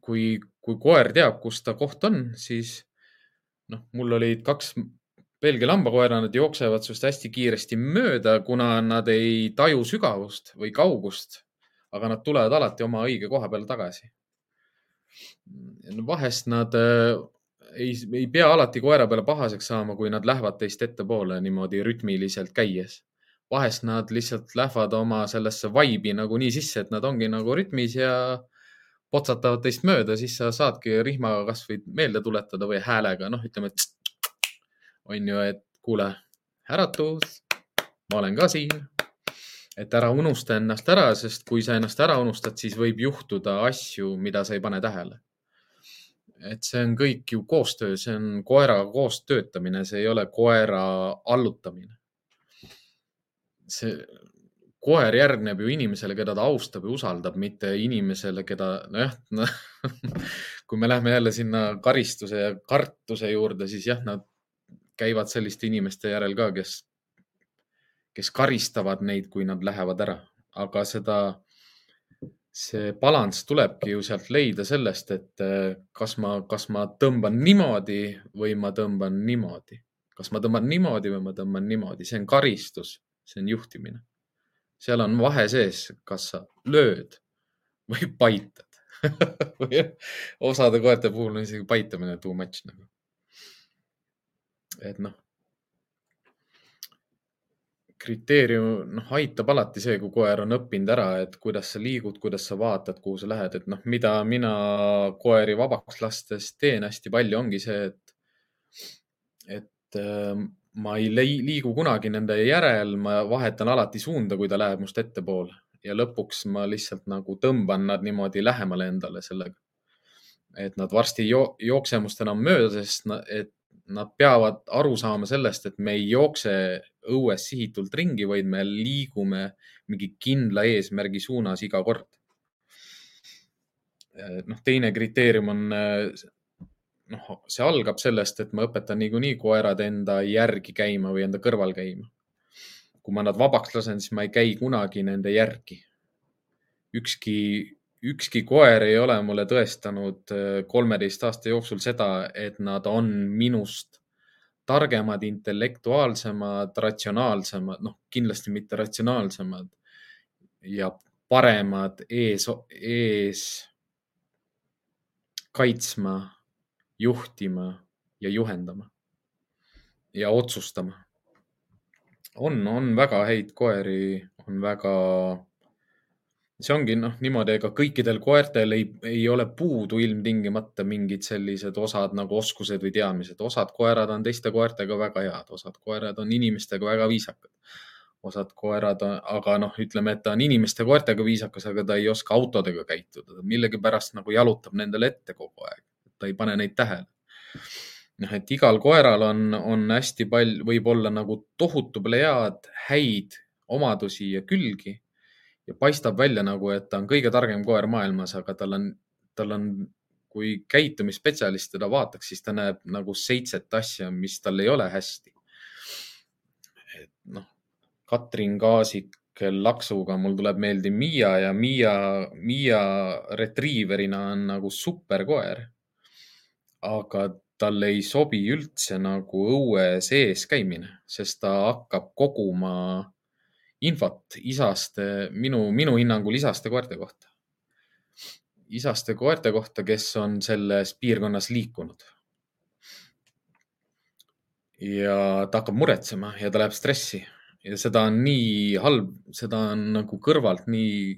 kui, kui koer teab, kus ta koht on, siis noh, mul olid kaks Belgia lambakoera, nad jooksevad sinust hästi kiiresti mööda, kuna nad ei taju sügavust või kaugust, aga nad tulevad alati oma õige koha peale tagasi. vahest nad ei, ei pea alati koera peale pahaseks saama, kui nad lähevad teist ettepoole niimoodi rütmiliselt käies. vahest nad lihtsalt lähevad oma sellesse vibe'i nagunii sisse, et nad ongi nagu rütmis ja potsatavad teist mööda, siis sa saadki rihmaga kasvõi meelde tuletada või häälega, noh, ütleme, et on ju, et kuule, äratus, ma olen ka siin. et ära unusta ennast ära, sest kui sa ennast ära unustad, siis võib juhtuda asju, mida sa ei pane tähele et see on kõik ju koostöö, see on koeraga koos töötamine, see ei ole koera allutamine. see koer järgneb ju inimesele, keda ta austab ja usaldab, mitte inimesele, keda nojah no, kui me läheme jälle sinna karistuse ja kartuse juurde, siis jah, nad käivad selliste inimeste järel ka, kes, kes karistavad neid, kui nad lähevad ära, aga seda see balanss tulebki ju sealt leida sellest, et äh, kas ma, kas ma tõmban niimoodi või ma tõmban niimoodi. kas ma tõmban niimoodi või ma tõmban niimoodi, see on karistus, see on juhtimine. seal on vahe sees, kas sa lööd või paitad osade koerte puhul on isegi paitamine too much nagu. et noh, kriteerium, noh, aitab alati see, kui koer on õppinud ära, et kuidas sa liigud, kuidas sa vaatad, kuhu sa lähed, et noh, mida mina koeri vabaks lastes teen hästi palju, ongi see, et, et äh, ma ei liigu kunagi nende järel, ma vahetan alati suunda, kui ta läheb must ettepoole ja lõpuks ma lihtsalt nagu tõmban nad niimoodi lähemale endale sellega. et nad varsti ei jo jookse must enam mööda, sest et nad peavad aru saama sellest, et me ei jookse õues sihitult ringi, vaid me liigume mingi kindla eesmärgi suunas iga kord. noh, teine kriteerium on, noh, see algab sellest, et ma õpetan niikuinii koerad enda järgi käima või enda kõrval käima. kui ma nad vabaks lasen, siis ma ei käi kunagi nende järgi. ükski ükski koer ei ole mulle tõestanud äh, kolmeteist aasta jooksul seda, et nad on minust targemad, intellektuaalsemad, ratsionaalsemad, noh, kindlasti mitte ratsionaalsemad ja paremad ees, ees kaitsma, juhtima ja juhendama ja otsustama. on, on väga häid koeri, on väga see ongi noh, niimoodi, ega kõikidel koertel ei, ei ole puudu ilmtingimata mingid sellised osad nagu oskused või teadmised. osad koerad on teiste koertega väga head, osad koerad on inimestega väga viisakad. osad koerad, aga noh, ütleme, et ta on inimeste koertega viisakas, aga ta ei oska autodega käituda, millegipärast nagu jalutab nendele ette kogu aeg, ta ei pane neid tähele noh, et igal koeral on, on hästi palju, võib-olla nagu tohutu plejaad häid omadusi ja külgi ja paistab välja nagu, et ta on kõige targem koer maailmas, aga tal on, tal on, kui käitumisspetsialist teda vaataks, siis ta näeb nagu seitset asja, mis tal ei ole hästi. et noh, Katrin Kaasik laksuga, mul tuleb meelde Miia ja Miia, Miia retriiverina on nagu superkoer. aga talle ei sobi üldse nagu õue sees käimine, sest ta hakkab koguma infot isaste, minu, minu hinnangul isaste koerte kohta. isaste koerte kohta, kes on selles piirkonnas liikunud. ja ta hakkab muretsema ja ta läheb stressi ja seda on nii halb, seda on nagu kõrvalt nii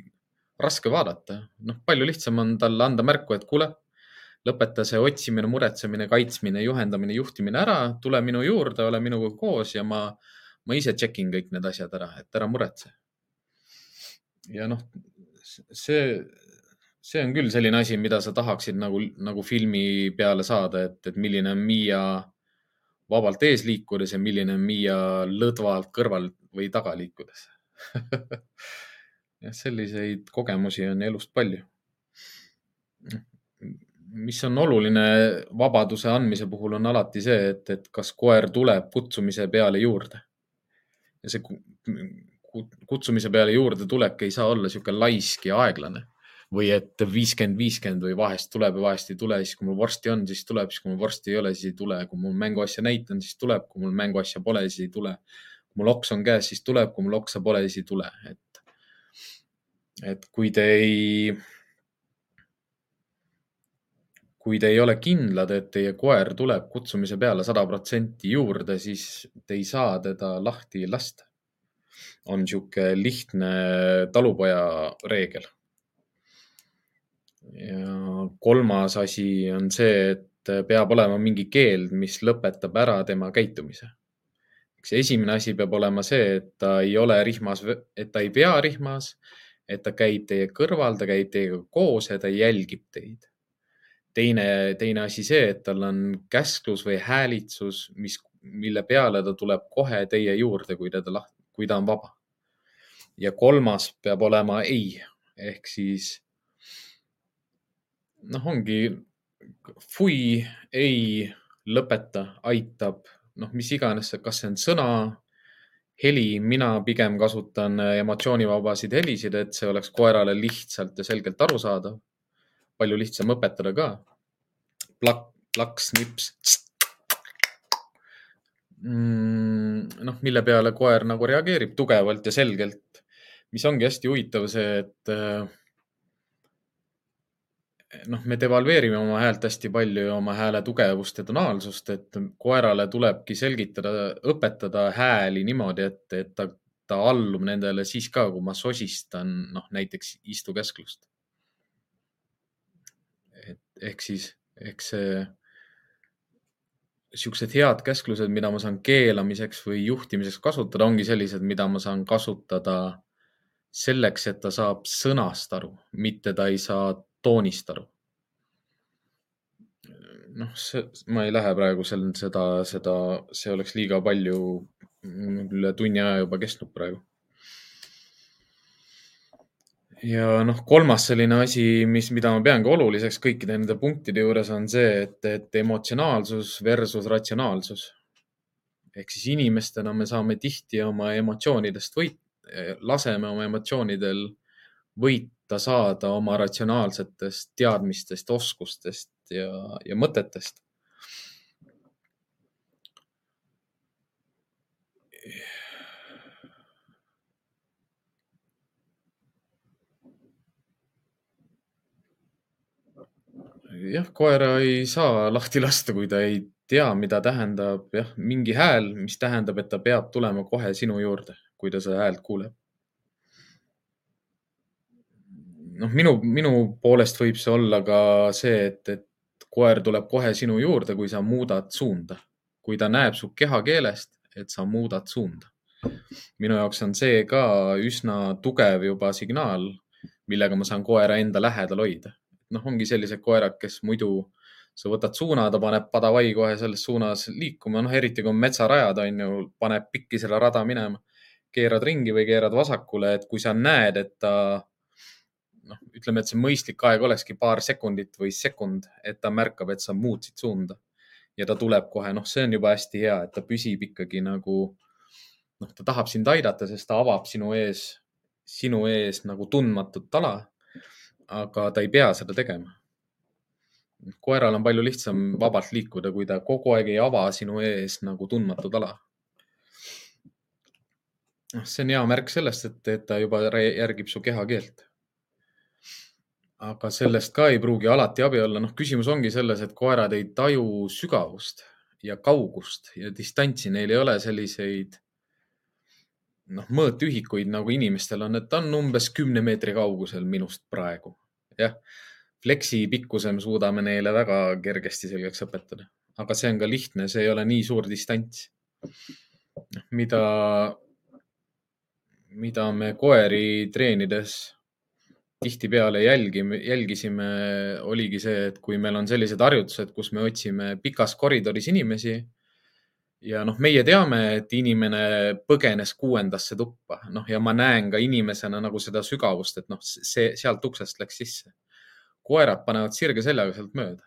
raske vaadata. noh, palju lihtsam on talle anda märku, et kuule, lõpeta see otsimine, muretsemine, kaitsmine, juhendamine, juhtimine ära, tule minu juurde, ole minuga koos ja ma, ma ise check in kõik need asjad ära, et ära muretse. ja noh, see, see on küll selline asi, mida sa tahaksid nagu, nagu filmi peale saada, et, et milline on Miia vabalt ees liikudes ja milline on Miia lõdvalt kõrval või taga liikudes jah, selliseid kogemusi on elust palju. mis on oluline vabaduse andmise puhul, on alati see, et, et kas koer tuleb kutsumise peale juurde. Ja see kutsumise peale juurde tulek ei saa olla niisugune laisk ja aeglane. Või et viiskümmend, viiskümmend või vahest tuleb ja vahest ei tule, siis kui mul vorsti on, siis tuleb, siis kui mul vorsti ei ole, siis ei tule, kui mul mänguasja näitan, siis tuleb, kui mul mänguasja pole, siis ei tule. kui mul oks on käes, siis tuleb, kui mul oksa pole, siis ei tule, et, et kui te ei, kui te ei ole kindlad, et teie koer tuleb kutsumise peale sada protsenti juurde, siis te ei saa teda lahti lasta. on niisugune lihtne talupoja reegel ja kolmas asi on see, et peab olema mingi keeld, mis lõpetab ära tema käitumise. eks esimene asi peab olema see, et ta ei ole rihmas, et ta ei pea rihmas, et ta käib teie kõrval, ta käib teiega koos ja ta jälgib teid. Teine, teine asi see, et tal on käsklus või häälitsus, mis, mille peale ta tuleb kohe teie juurde, kui ta, kui ta on vaba. ja kolmas peab olema ei ehk siis noh, ongi fui, ei, lõpeta, aitab, noh, mis iganes, kas see on sõna, heli, mina pigem kasutan emotsioonivabasid helisid, et see oleks koerale lihtsalt ja selgelt arusaadav. Palju lihtsam õpetada ka. plakk, plaks, nips. Mm, noh, mille peale koer nagu reageerib tugevalt ja selgelt, mis ongi hästi huvitav see, et noh, me devalveerime oma häält hästi palju ja oma hääle tugevust ja tonaalsust, et koerale tulebki selgitada, õpetada hääli niimoodi, et, et ta, ta allub nendele siis ka, kui ma sosistan, noh näiteks istukäsklust. Ehk siis, ehk see, siuksed head käsklused, mida ma saan keelamiseks või juhtimiseks kasutada, ongi sellised, mida ma saan kasutada selleks, et ta saab sõnast aru, mitte ta ei saa toonist aru. noh, see, ma ei lähe praegu seal seda, seda, see oleks liiga palju, üle tunni aja juba kestnud praegu. Ja noh, kolmas selline asi, mis, mida ma peangi oluliseks kõikide nende punktide juures on see, et, et emotsionaalsus versus ratsionaalsus. ehk siis inimestena me saame tihti oma emotsioonidest võit, laseme oma emotsioonidel võita ta saada oma ratsionaalsetest teadmistest, oskustest ja, ja mõtetest. Jah, koera ei saa lahti lasta, kui ta ei tea, mida tähendab jah, mingi hääl, mis tähendab, et ta peab tulema kohe sinu juurde, kui ta seda häält kuuleb noh, minu, minu poolest võib see olla ka see, et, et koer tuleb kohe sinu juurde, kui sa muudad suunda. kui ta näeb su kehakeelest, et sa muudad suunda. minu jaoks on see ka üsna tugev juba signaal, millega ma saan koera enda lähedal hoida. Noh, ongi sellised koerad, kes muidu sa võtad suuna, ta paneb padavai kohe selles suunas liikuma, noh, eriti kui on metsarajad, on ju, paneb pikki selle rada minema, keerad ringi või keerad vasakule, et kui sa näed, et ta noh, ütleme, et see mõistlik aeg olekski paar sekundit või sekund, et ta märkab, et sa muutsid suunda ja ta tuleb kohe, noh, see on juba hästi hea, et ta püsib ikkagi nagu noh, ta tahab sind aidata, sest ta avab sinu ees, sinu ees nagu tundmatut ala. Aga ta ei pea seda tegema. koeral on palju lihtsam vabalt liikuda, kui ta kogu aeg ei ava sinu ees nagu tundmatut ala. noh, see on hea märk sellest, et, et ta juba järgib su kehakeelt aga sellest ka ei pruugi alati abi olla. noh, küsimus ongi selles, et koerad ei taju sügavust ja kaugust ja distantsi, neil ei ole selliseid noh, mõõtühikuid nagu inimestel on, et ta on umbes kümne meetri kaugusel minust praegu. jah, fleksi pikkuse me suudame neile väga kergesti selgeks õpetada, aga see on ka lihtne, see ei ole nii suur distants. mida, mida me koeri treenides tihtipeale jälgime, jälgisime, oligi see, et kui meil on sellised harjutused, kus me otsime pikas koridoris inimesi ja noh, meie teame, et inimene põgenes kuuendasse tuppa, noh ja ma näen ka inimesena nagu seda sügavust, et noh, see sealt uksest läks sisse. koerad panevad sirge seljaga sealt mööda.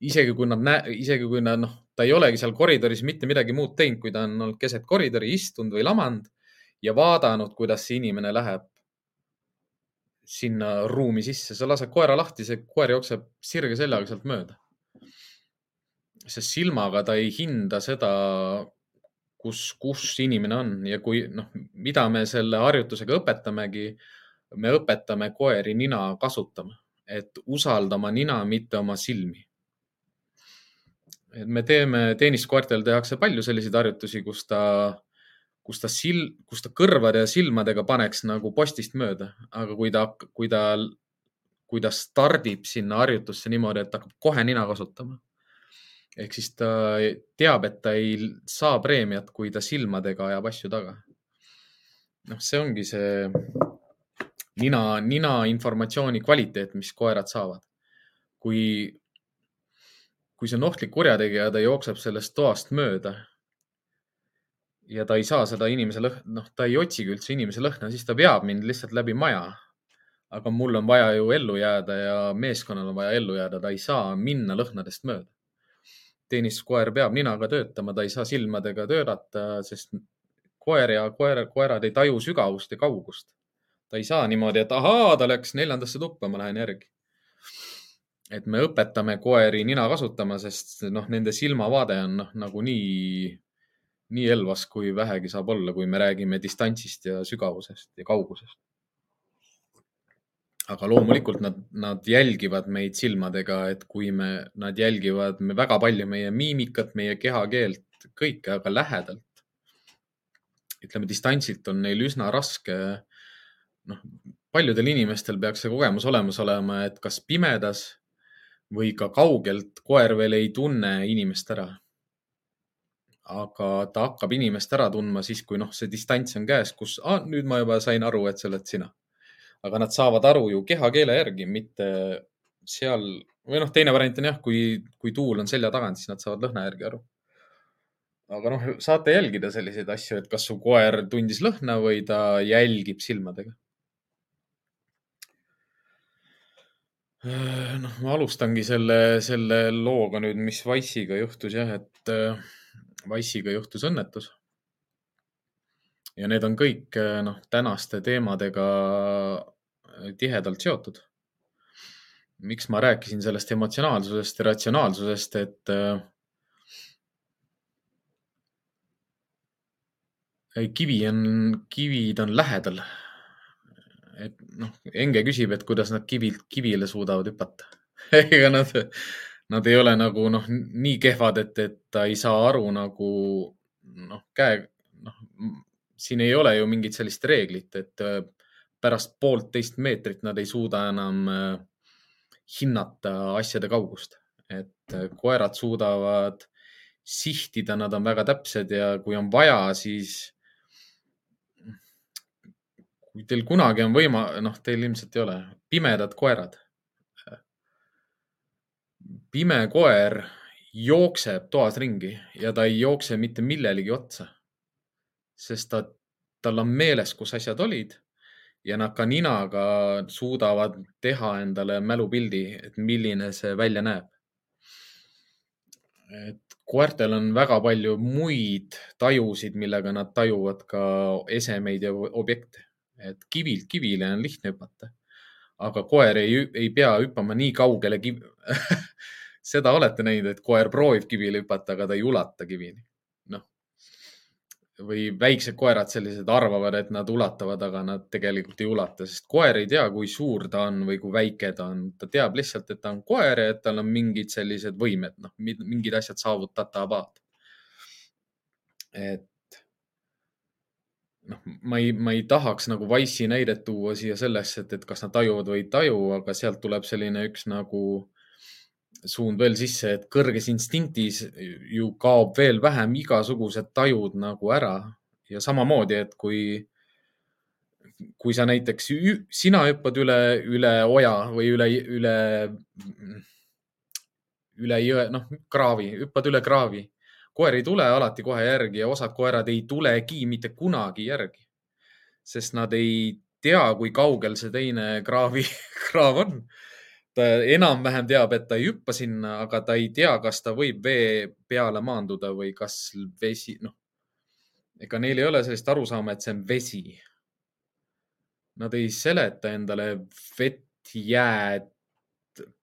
isegi kui nad näe-, isegi kui nad noh, ta ei olegi seal koridoris mitte midagi muud teinud, kui ta on olnud keset koridori istunud või lamanud ja vaadanud, kuidas see inimene läheb sinna ruumi sisse, sa lased koera lahti, see koer jookseb sirge seljaga sealt mööda sest silmaga ta ei hinda seda, kus, kus inimene on. Ja kui noh, mida me selle harjutusega õpetamegi, me õpetame koeri nina kasutama, et usaldama nina, mitte oma silmi. et me teeme, tenniskoertel tehakse palju selliseid harjutusi, kus ta, kus ta sil-, kus ta kõrvade ja silmadega paneks nagu postist mööda, aga kui ta, kui ta, kui ta stardib sinna harjutusse niimoodi, et hakkab kohe nina kasutama ehk siis ta teab, et ta ei saa preemiat, kui ta silmadega ajab asju taga. noh, see ongi see nina, nina informatsiooni kvaliteet, mis koerad saavad. kui, kui see on ohtlik kurjategija, ta jookseb sellest toast mööda ja ta ei saa seda inimese lõhna, noh, ta ei otsigi üldse inimese lõhna, siis ta veab mind lihtsalt läbi maja. aga mul on vaja ju ellu jääda ja meeskonnal on vaja ellu jääda, ta ei saa minna lõhnadest mööda tenniskoer peab ninaga töötama, ta ei saa silmadega töötada, sest koer ja koer, koerad ei taju sügavust ja kaugust. ta ei saa niimoodi, et ahaa, ta läks neljandasse tuppa, ma lähen järgi. et me õpetame koeri nina kasutama, sest noh, nende silmavaade on noh, nagu nii, nii elvas, kui vähegi saab olla, kui me räägime distantsist ja sügavusest ja kaugusest aga loomulikult nad, nad jälgivad meid silmadega, et kui me, nad jälgivad me väga palju meie miimikat, meie kehakeelt, kõike, aga lähedalt. ütleme, distantsilt on neil üsna raske. noh, paljudel inimestel peaks see kogemus olemas olema, et kas pimedas või ka kaugelt koer veel ei tunne inimest ära. aga ta hakkab inimest ära tundma siis, kui noh, see distants on käes, kus ah, nüüd ma juba sain aru, et see oled sina aga nad saavad aru ju kehakeele järgi, mitte seal või noh, teine variant on jah, kui, kui tuul on selja tagant, siis nad saavad lõhna järgi aru. aga noh, saate jälgida selliseid asju, et kas su koer tundis lõhna või ta jälgib silmadega. noh, ma alustangi selle, selle looga nüüd, mis Wise'iga juhtus jah, et äh, Wise'iga juhtus õnnetus ja need on kõik noh, tänaste teemadega tihedalt seotud. miks ma rääkisin sellest emotsionaalsusest ja ratsionaalsusest, et äh, kivi on, kivid on lähedal. et noh, Enge küsib, et kuidas nad kivilt kivile suudavad hüpata ega nad, nad ei ole nagu noh, nii kehvad, et, et ta ei saa aru nagu noh, käe, noh, siin ei ole ju mingit sellist reeglit, et äh, pärast poolteist meetrit nad ei suuda enam äh, hinnata asjade kaugust, et äh, koerad suudavad sihtida, nad on väga täpsed ja kui on vaja, siis kui teil kunagi on võima-, noh, teil ilmselt ei ole, pimedad koerad. pime koer jookseb toas ringi ja ta ei jookse mitte millelegi otsa. Sest ta, tal on meeles, kus asjad olid ja nad ka ninaga suudavad teha endale mälupildi, et milline see välja näeb. et koertel on väga palju muid tajusid, millega nad tajuvad ka esemeid ja objekte, et kivilt kivile on lihtne hüpata, aga koer ei, ei pea hüppama nii kaugele kiv... seda olete näinud, et koer proovib kivile hüpata, aga ta ei ulata kivini. Või väiksed koerad sellised arvavad, et nad ulatavad, aga nad tegelikult ei ulata, sest koer ei tea, kui suur ta on või kui väike ta on. ta teab lihtsalt, et ta on koer ja et tal on mingid sellised võimed, noh, mingid asjad saavutatavad. et noh, ma ei, ma ei tahaks nagu Wise'i näidet tuua siia sellesse, et, et kas nad tajuvad või ei taju, aga sealt tuleb selline üks nagu suund veel sisse, et kõrges instinktis ju kaob veel vähem igasugused tajud nagu ära ja samamoodi, et kui, kui sa näiteks, sina hüppad üle, üle oja või üle, üle, üle jõe, noh, kraavi, hüppad üle kraavi. koer ei tule alati kohe järgi ja osad koerad ei tulegi mitte kunagi järgi, sest nad ei tea, kui kaugel see teine kraavi, kraav on ta enam-vähem teab, et ta ei hüppa sinna, aga ta ei tea, kas ta võib vee peale maanduda või kas vesi, noh, ega neil ei ole sellist arusaama, et see on vesi. Nad ei seleta endale vett, jääd,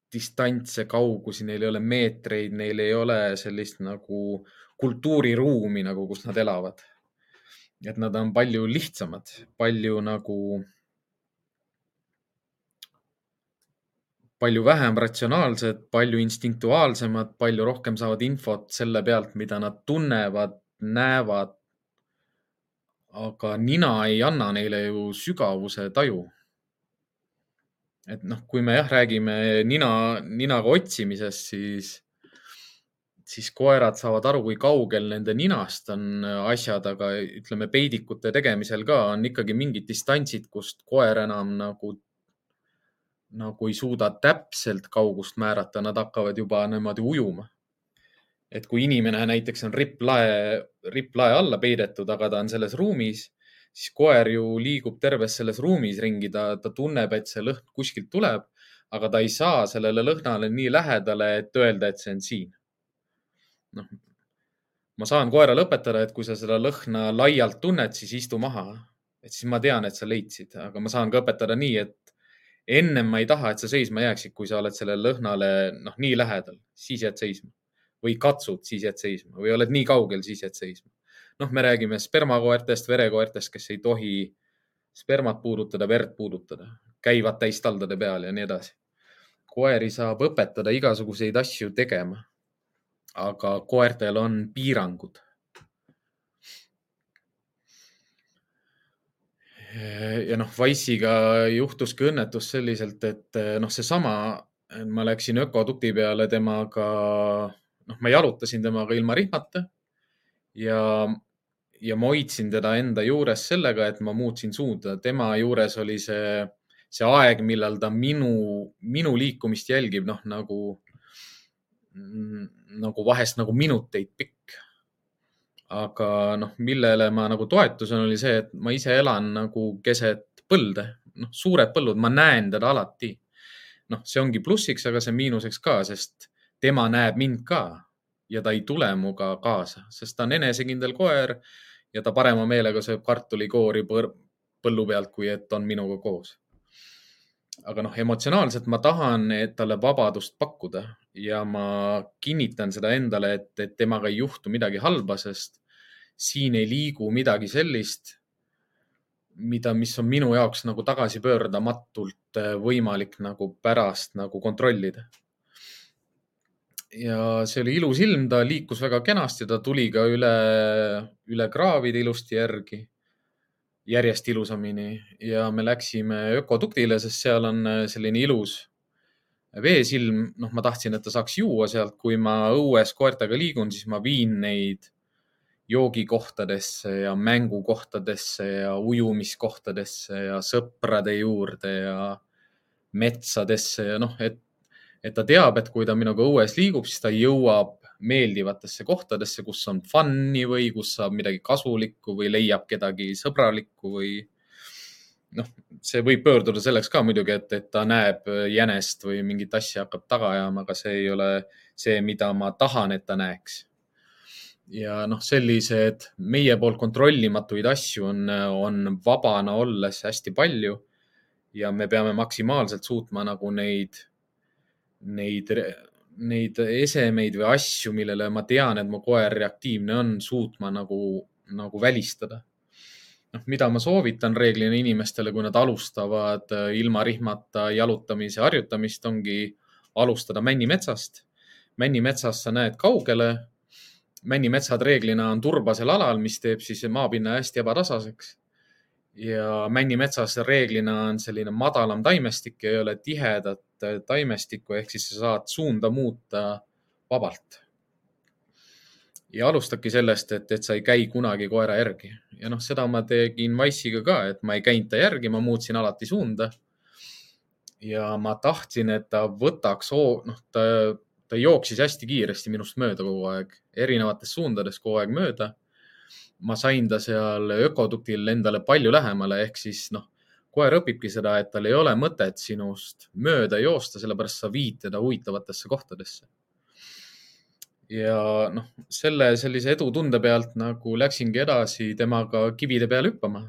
distantse, kaugusi, neil ei ole meetreid, neil ei ole sellist nagu kultuuriruumi nagu, kus nad elavad. et nad on palju lihtsamad, palju nagu palju vähem ratsionaalsed, palju instinktuaalsemad, palju rohkem saavad infot selle pealt, mida nad tunnevad, näevad. aga nina ei anna neile ju sügavuse taju. et noh, kui me jah, räägime nina, ninaga otsimisest, siis, siis koerad saavad aru, kui kaugel nende ninast on asjad, aga ütleme peidikute tegemisel ka on ikkagi mingid distantsid, kust koer enam nagu nagu ei suuda täpselt kaugust määrata, nad hakkavad juba niimoodi ujuma. et kui inimene näiteks on ripplae, ripplae alla peidetud, aga ta on selles ruumis, siis koer ju liigub terves selles ruumis ringi, ta, ta tunneb, et see lõhn kuskilt tuleb, aga ta ei saa sellele lõhnale nii lähedale, et öelda, et see on siin. noh, ma saan koerale õpetada, et kui sa seda lõhna laialt tunned, siis istu maha, et siis ma tean, et sa leidsid, aga ma saan ka õpetada nii, et ennem ma ei taha, et sa seisma jääksid, kui sa oled sellele lõhnale noh, nii lähedal, siis jääd seisma või katsud, siis jääd seisma või oled nii kaugel, siis jääd seisma. noh, me räägime spermakoertest, verekoertest, kes ei tohi spermat puudutada, verd puudutada, käivad täistaldade peal ja nii edasi. koeri saab õpetada igasuguseid asju tegema. aga koertel on piirangud ja noh, Wise'iga juhtuski õnnetus selliselt, et noh, seesama, ma läksin ökodukti peale temaga, noh, ma jalutasin temaga ilma rihmata ja, ja ma hoidsin teda enda juures sellega, et ma muutsin suunda. tema juures oli see, see aeg, millal ta minu, minu liikumist jälgib, noh nagu, nagu vahest nagu minuteid pikk aga noh, millele ma nagu toetusin, oli see, et ma ise elan nagu keset põlde, noh, suured põllud, ma näen teda alati. noh, see ongi plussiks, aga see miinuseks ka, sest tema näeb mind ka ja ta ei tule muga kaasa, sest ta on enesekindel koer ja ta parema meelega sööb kartulikoori põllu pealt, kui et on minuga koos. aga noh, emotsionaalselt ma tahan talle vabadust pakkuda ja ma kinnitan seda endale, et, et temaga ei juhtu midagi halba, sest siin ei liigu midagi sellist, mida, mis on minu jaoks nagu tagasipöördamatult äh, võimalik nagu pärast nagu kontrollida. ja see oli ilus ilm, ta liikus väga kenasti, ta tuli ka üle, üle kraavide ilusti järgi, järjest ilusamini ja me läksime ökoduktile, sest seal on äh, selline ilus veesilm. noh, ma tahtsin, et ta saaks juua sealt, kui ma õues koertega liigun, siis ma viin neid joogikohtadesse ja mängukohtadesse ja ujumiskohtadesse ja sõprade juurde ja metsadesse ja noh, et, et ta teab, et kui ta minuga õues liigub, siis ta jõuab meeldivatesse kohtadesse, kus on fun'i või kus saab midagi kasulikku või leiab kedagi sõbralikku või noh, see võib pöörduda selleks ka muidugi, et, et ta näeb jänest või mingit asja hakkab taga ajama, aga see ei ole see, mida ma tahan, et ta näeks ja noh, sellised meie poolt kontrollimatuid asju on, on vabana olles hästi palju. ja me peame maksimaalselt suutma nagu neid, neid, neid esemeid või asju, millele ma tean, et mu koer reaktiivne on, suutma nagu nagu välistada. noh, mida ma soovitan reeglina inimestele, kui nad alustavad äh, ilma rihmata jalutamise harjutamist, ongi alustada männimetsast. männimetsas sa näed kaugele. Männimetsad reeglina on turbasel alal, mis teeb siis maapinna hästi ebatasaseks ja männimetsas reeglina on selline madalam taimestik ja ei ole tihedat taimestikku, ehk siis sa saad suunda muuta vabalt. ja alustadki sellest, et, et sa ei käi kunagi koera järgi ja noh, seda ma tegin Wise'iga ka, et ma ei käinud ta järgi, ma muutsin alati suunda. ja ma tahtsin, et ta võtaks, noh, ta, ta jooksis hästi kiiresti minust mööda kogu aeg, erinevates suundades kogu aeg mööda ma sain ta seal ökoduktil endale palju lähemale, ehk siis noh, koer õpibki seda, et tal ei ole mõtet sinust mööda joosta, sellepärast sa viid teda huvitavatesse kohtadesse. ja noh, selle sellise edutunde pealt nagu läksingi edasi temaga kivide peale hüppama,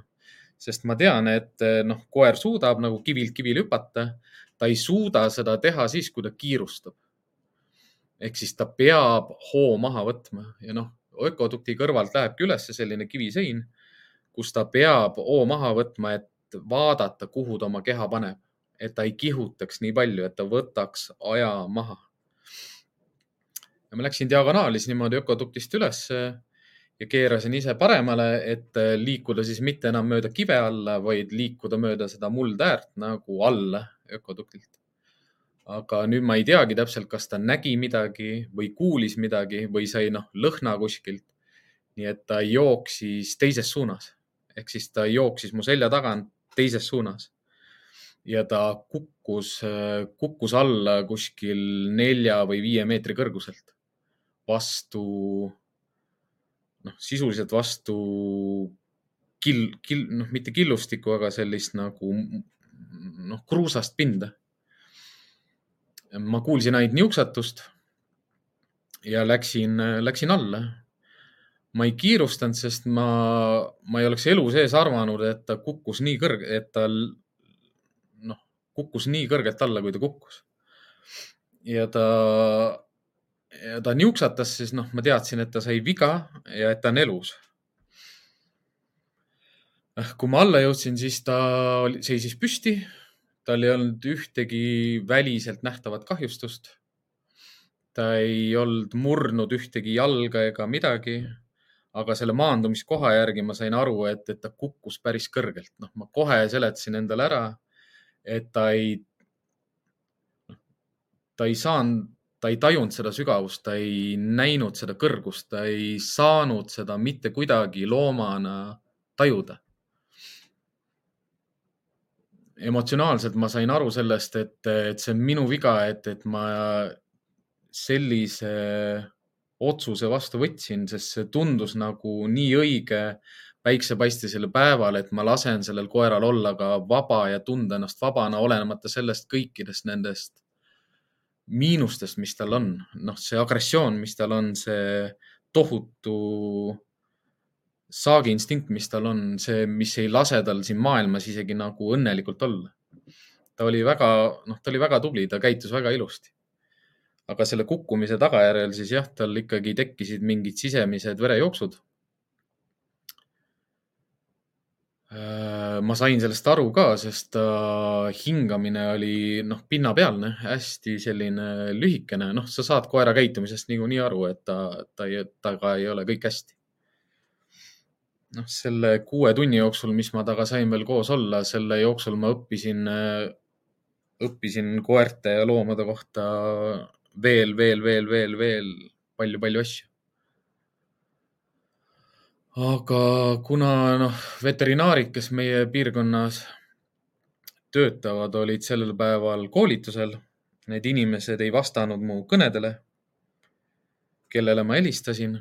sest ma tean, et noh, koer suudab nagu kivilt kivile hüpata. ta ei suuda seda teha siis, kui ta kiirustab. Ehk siis ta peab hoo maha võtma. Ja noh ökodukti kõrvalt lähebki üles selline kivisein, kus ta peab hoo maha võtma, et vaadata, kuhu ta oma keha paneb, et ta ei kihutaks nii palju, et ta võtaks aja maha. ja ma läksin diagonaalis niimoodi ökoduktist ülesse ja keerasin ise paremale, et liikuda siis mitte enam mööda kive alla, vaid liikuda mööda seda muldäärt nagu alla ökoduktilt aga nüüd ma ei teagi täpselt, kas ta nägi midagi või kuulis midagi või sai noh lõhna kuskilt. nii et ta jooksis teises suunas ehk siis ta jooksis mu selja tagant teises suunas. ja ta kukkus, kukkus alla kuskil nelja või viie meetri kõrguselt vastu, noh, sisuliselt vastu kill, kill, noh, mitte killustikku, aga sellist nagu noh, kruusast pinda ma kuulsin ainult niuksatust ja läksin, läksin alla. ma ei kiirustanud, sest ma, ma ei oleks elu sees arvanud, et ta kukkus nii kõrge, et tal noh, kukkus nii kõrgelt alla, kui ta kukkus. ja ta, ja ta niuksatas, siis noh, ma teadsin, et ta sai viga ja et ta on elus. kui ma alla jõudsin, siis ta seisis püsti tal ei olnud ühtegi väliselt nähtavat kahjustust. ta ei olnud murdnud ühtegi jalga ega midagi. aga selle maandumiskoha järgi ma sain aru, et, et ta kukkus päris kõrgelt. noh, ma kohe seletasin endale ära, et ta ei, ta ei saanud, ta ei tajunud seda sügavust, ta ei näinud seda kõrgust, ta ei saanud seda mitte kuidagi loomana tajuda emotsionaalselt ma sain aru sellest, et, et see on minu viga, et, et ma sellise otsuse vastu võtsin, sest see tundus nagu nii õige päiksepaistisel päeval, et ma lasen sellel koeral olla ka vaba ja tunda ennast vabana, olenemata sellest kõikidest nendest miinustest, mis tal on. noh, see agressioon, mis tal on, see tohutu saagiinstinkt, mis tal on, see, mis ei lase tal siin maailmas isegi nagu õnnelikult olla. ta oli väga, noh, ta oli väga tubli, ta käitus väga ilusti. aga selle kukkumise tagajärjel siis jah, tal ikkagi tekkisid mingid sisemised verejooksud. Äh, ma sain sellest aru ka, sest ta hingamine oli noh, pinnapealne, hästi selline lühikene, noh, sa saad koera käitumisest niikuinii aru, et ta, ta temaga ei ole kõik hästi noh, selle kuue tunni jooksul, mis ma temaga sain veel koos olla, selle jooksul ma õppisin, õppisin koerte ja loomade kohta veel, veel, veel, veel, veel palju-palju asju. aga kuna noh, veterinaarid, kes meie piirkonnas töötavad, olid sellel päeval koolitusel, need inimesed ei vastanud mu kõnedele, kellele ma helistasin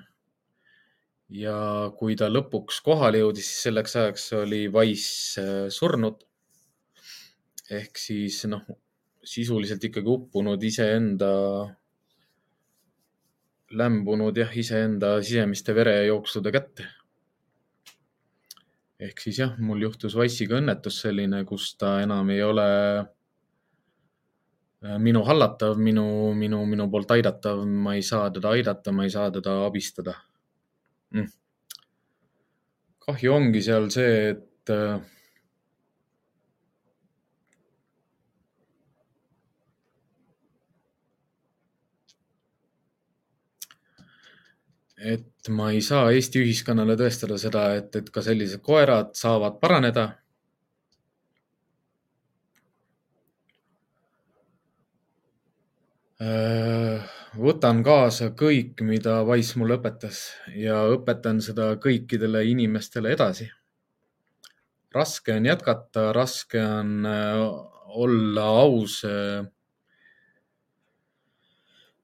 ja kui ta lõpuks kohale jõudis, siis selleks ajaks oli Wise äh, surnud. ehk siis noh, sisuliselt ikkagi uppunud iseenda, lämbunud jah, iseenda sisemiste verejooksude kätte. ehk siis jah, mul juhtus Wise'iga õnnetus selline, kus ta enam ei ole äh, minu hallatav, minu, minu, minu poolt aidatav, ma ei saa teda aidata, ma ei saa teda abistada. Kahju ongi seal see, et et ma ei saa Eesti ühiskonnale tõestada seda, et, et ka sellised koerad saavad paraneda. Äh, võtan kaasa kõik, mida Wise mulle õpetas ja õpetan seda kõikidele inimestele edasi. raske on jätkata, raske on äh, olla aus äh,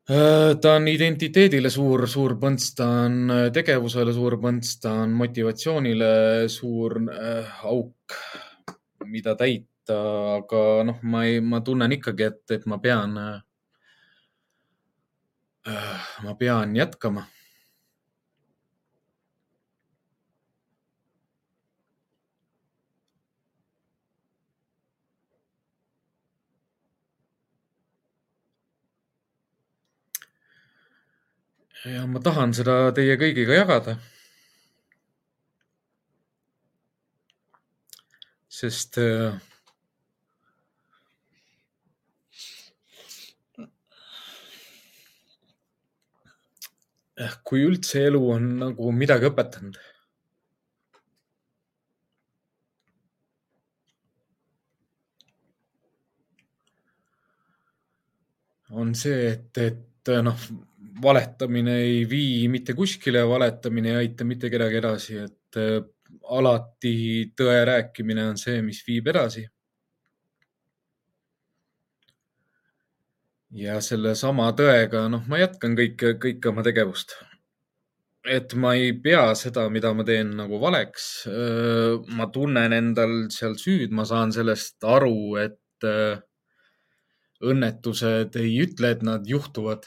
Äh, ta on identiteedile suur, suur põnts, ta on tegevusele suur põnts, ta on motivatsioonile suur auk, mida täita, aga noh, ma ei, ma tunnen ikkagi, et, et ma pean äh,, ma pean jätkama ja ma tahan seda teie kõigiga jagada. sest kui üldse elu on nagu midagi õpetanud, on see, et, et noh, valetamine ei vii mitte kuskile, valetamine ei aita mitte kedagi edasi, et äh, alati tõe rääkimine on see, mis viib edasi. Ja sellesama tõega, noh, ma jätkan kõike, kõike oma tegevust. et ma ei pea seda, mida ma teen nagu valeks. Ma tunnen endal seal süüd, ma saan sellest aru, et õnnetused ei ütle, et nad juhtuvad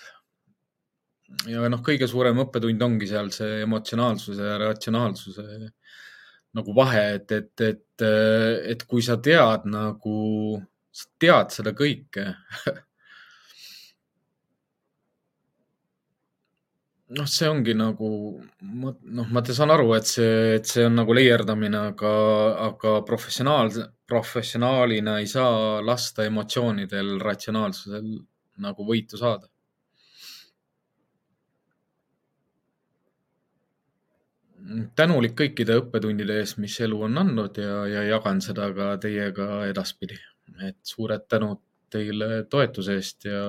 ja noh, kõige suurem õppetund ongi seal see emotsionaalsuse ja ratsionaalsuse nagu vahe, et, et, et, et kui sa tead nagu, sa tead seda kõike noh, see ongi nagu, noh, ma saan aru, et see, et see on nagu leierdamine, aga, aga professionaal, professionaalina ei saa lasta emotsioonidel, ratsionaalsusel nagu võitu saada tänulik kõikide õppetundide eest, mis elu on andnud ja, ja jagan seda ka teiega edaspidi. et suured tänud teile toetuse eest ja,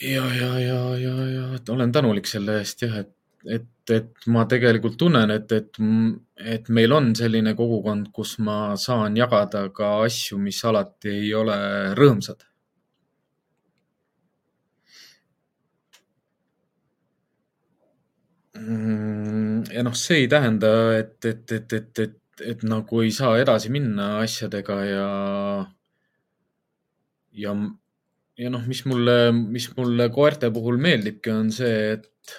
ja, ja, ja, ja, ja olen tänulik selle eest jah, et, et, et ma tegelikult tunnen, et, et, et meil on selline kogukond, kus ma saan jagada ka asju, mis alati ei ole rõõmsad. Mm, ja noh, see ei tähenda, et, et, et, et, et, et nagu ei saa edasi minna asjadega ja, ja, ja noh, mis mulle, mis mulle koerte puhul meeldibki, on see, et,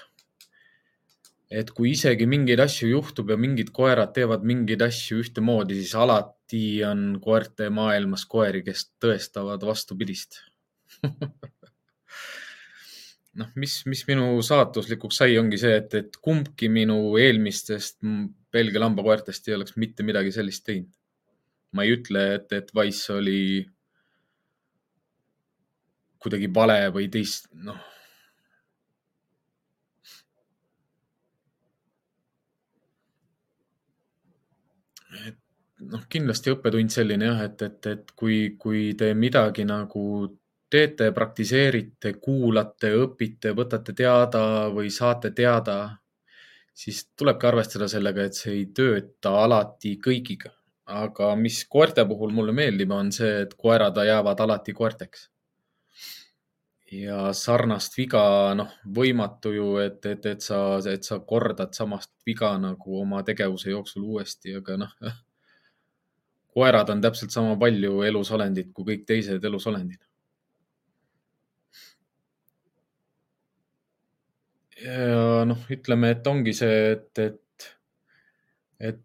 et kui isegi mingeid asju juhtub ja mingid koerad teevad mingeid asju ühtemoodi, siis alati on koerte maailmas koeri, kes tõestavad vastupidist noh, mis, mis minu saatuslikuks sai, ongi see, et, et kumbki minu eelmistest Belgia lambakoertest ei oleks mitte midagi sellist teinud. ma ei ütle, et, et Wise oli kuidagi vale või teist, noh. et noh, kindlasti õppetund selline jah, et, et, et kui, kui te midagi nagu teete, praktiseerite, kuulate, õpite, võtate teada või saate teada, siis tulebki arvestada sellega, et see ei tööta alati kõigiga. aga mis koerte puhul mulle meeldib, on see, et koerad jäävad alati koerteks. Ja sarnast viga, noh, võimatu ju, et, et, et sa, et sa kordad samast viga nagu oma tegevuse jooksul uuesti, aga noh, koerad on täpselt sama palju elusolendid kui kõik teised elusolendid. Ja noh, ütleme, et ongi see, et, et, et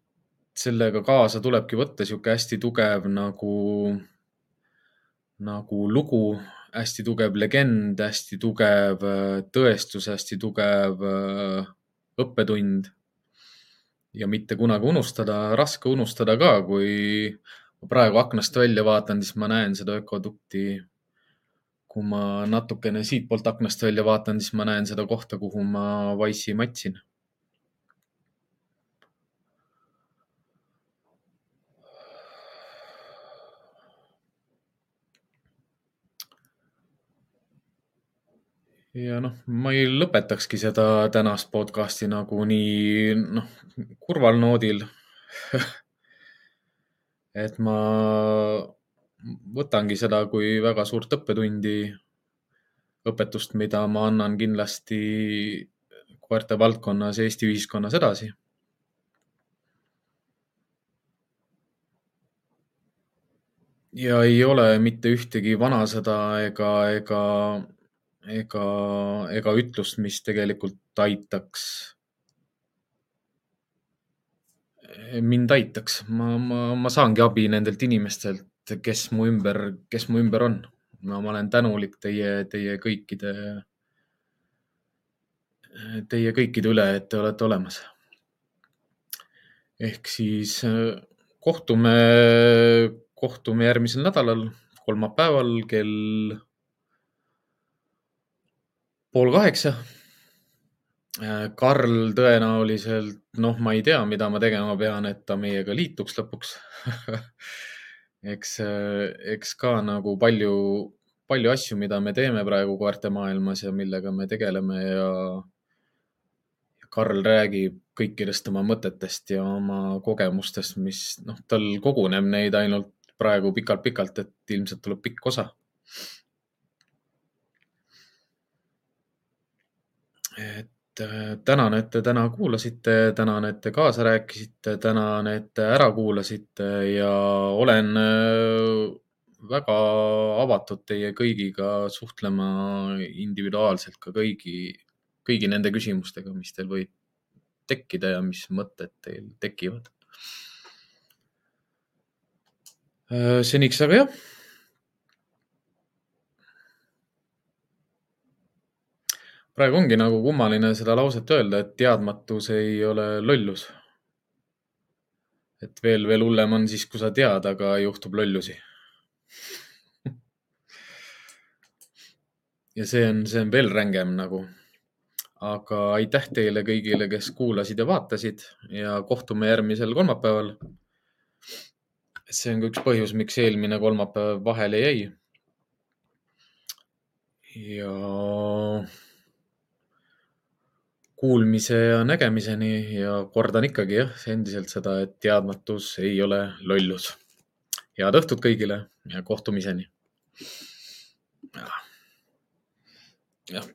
sellega kaasa tulebki võtta sihuke hästi tugev nagu, nagu lugu, hästi tugev legend, hästi tugev äh, tõestus, hästi tugev äh, õppetund. ja mitte kunagi unustada, raske unustada ka, kui ma praegu aknast välja vaatan, siis ma näen seda ökodukti. kui ma natukene siitpoolt aknast välja vaatan, siis ma näen seda kohta, kuhu ma Wise'i matsin ja noh, ma ei lõpetakski seda tänast podcast'i nagu nii noh, kurval noodil et ma võtangi seda kui väga suurt õppetundi, õpetust, mida ma annan kindlasti koerte valdkonnas Eesti ühiskonnas edasi. ja ei ole mitte ühtegi vanasõda ega, ega ega, ega ütlust, mis tegelikult aitaks, mind aitaks. ma, ma, ma saangi abi nendelt inimestelt, kes mu ümber, kes mu ümber on. no ma olen tänulik teie, teie kõikide, teie kõikide üle, et te olete olemas. ehk siis kohtume, kohtume järgmisel nädalal, kolmapäeval kell pool kaheksa. Äh, Karl tõenäoliselt, noh, ma ei tea, mida ma tegema pean, et ta meiega liituks lõpuks eks, äh, eks ka nagu palju, palju asju, mida me teeme praegu koertemaailmas ja millega me tegeleme ja Karl räägib kõikidest oma mõtetest ja oma kogemustest, mis noh, tal koguneb neid ainult praegu pikalt-pikalt, et ilmselt tuleb pikk osa et äh, tänan, et te täna kuulasite, tänan, et te kaasa rääkisite, tänan, et te ära kuulasite ja olen äh, väga avatud teie kõigiga suhtlema individuaalselt ka kõigi, kõigi nende küsimustega, mis teil võib tekkida ja mis mõtted teil tekivad. Äh, seniks aga jah praegu ongi nagu kummaline seda lauset öelda, et teadmatus ei ole lollus. et veel, veel hullem on siis, kui sa tead, aga juhtub lollusi ja see on, see on veel rängem nagu. aga aitäh teile kõigile, kes kuulasid ja vaatasid ja kohtume järgmisel kolmapäeval. see on ka üks põhjus, miks eelmine kolmapäev vahele jäi. ja kuulmise ja nägemiseni ja kordan ikkagi jah, endiselt seda, et teadmatus ei ole lollus. head õhtut kõigile ja kohtumiseni. jah.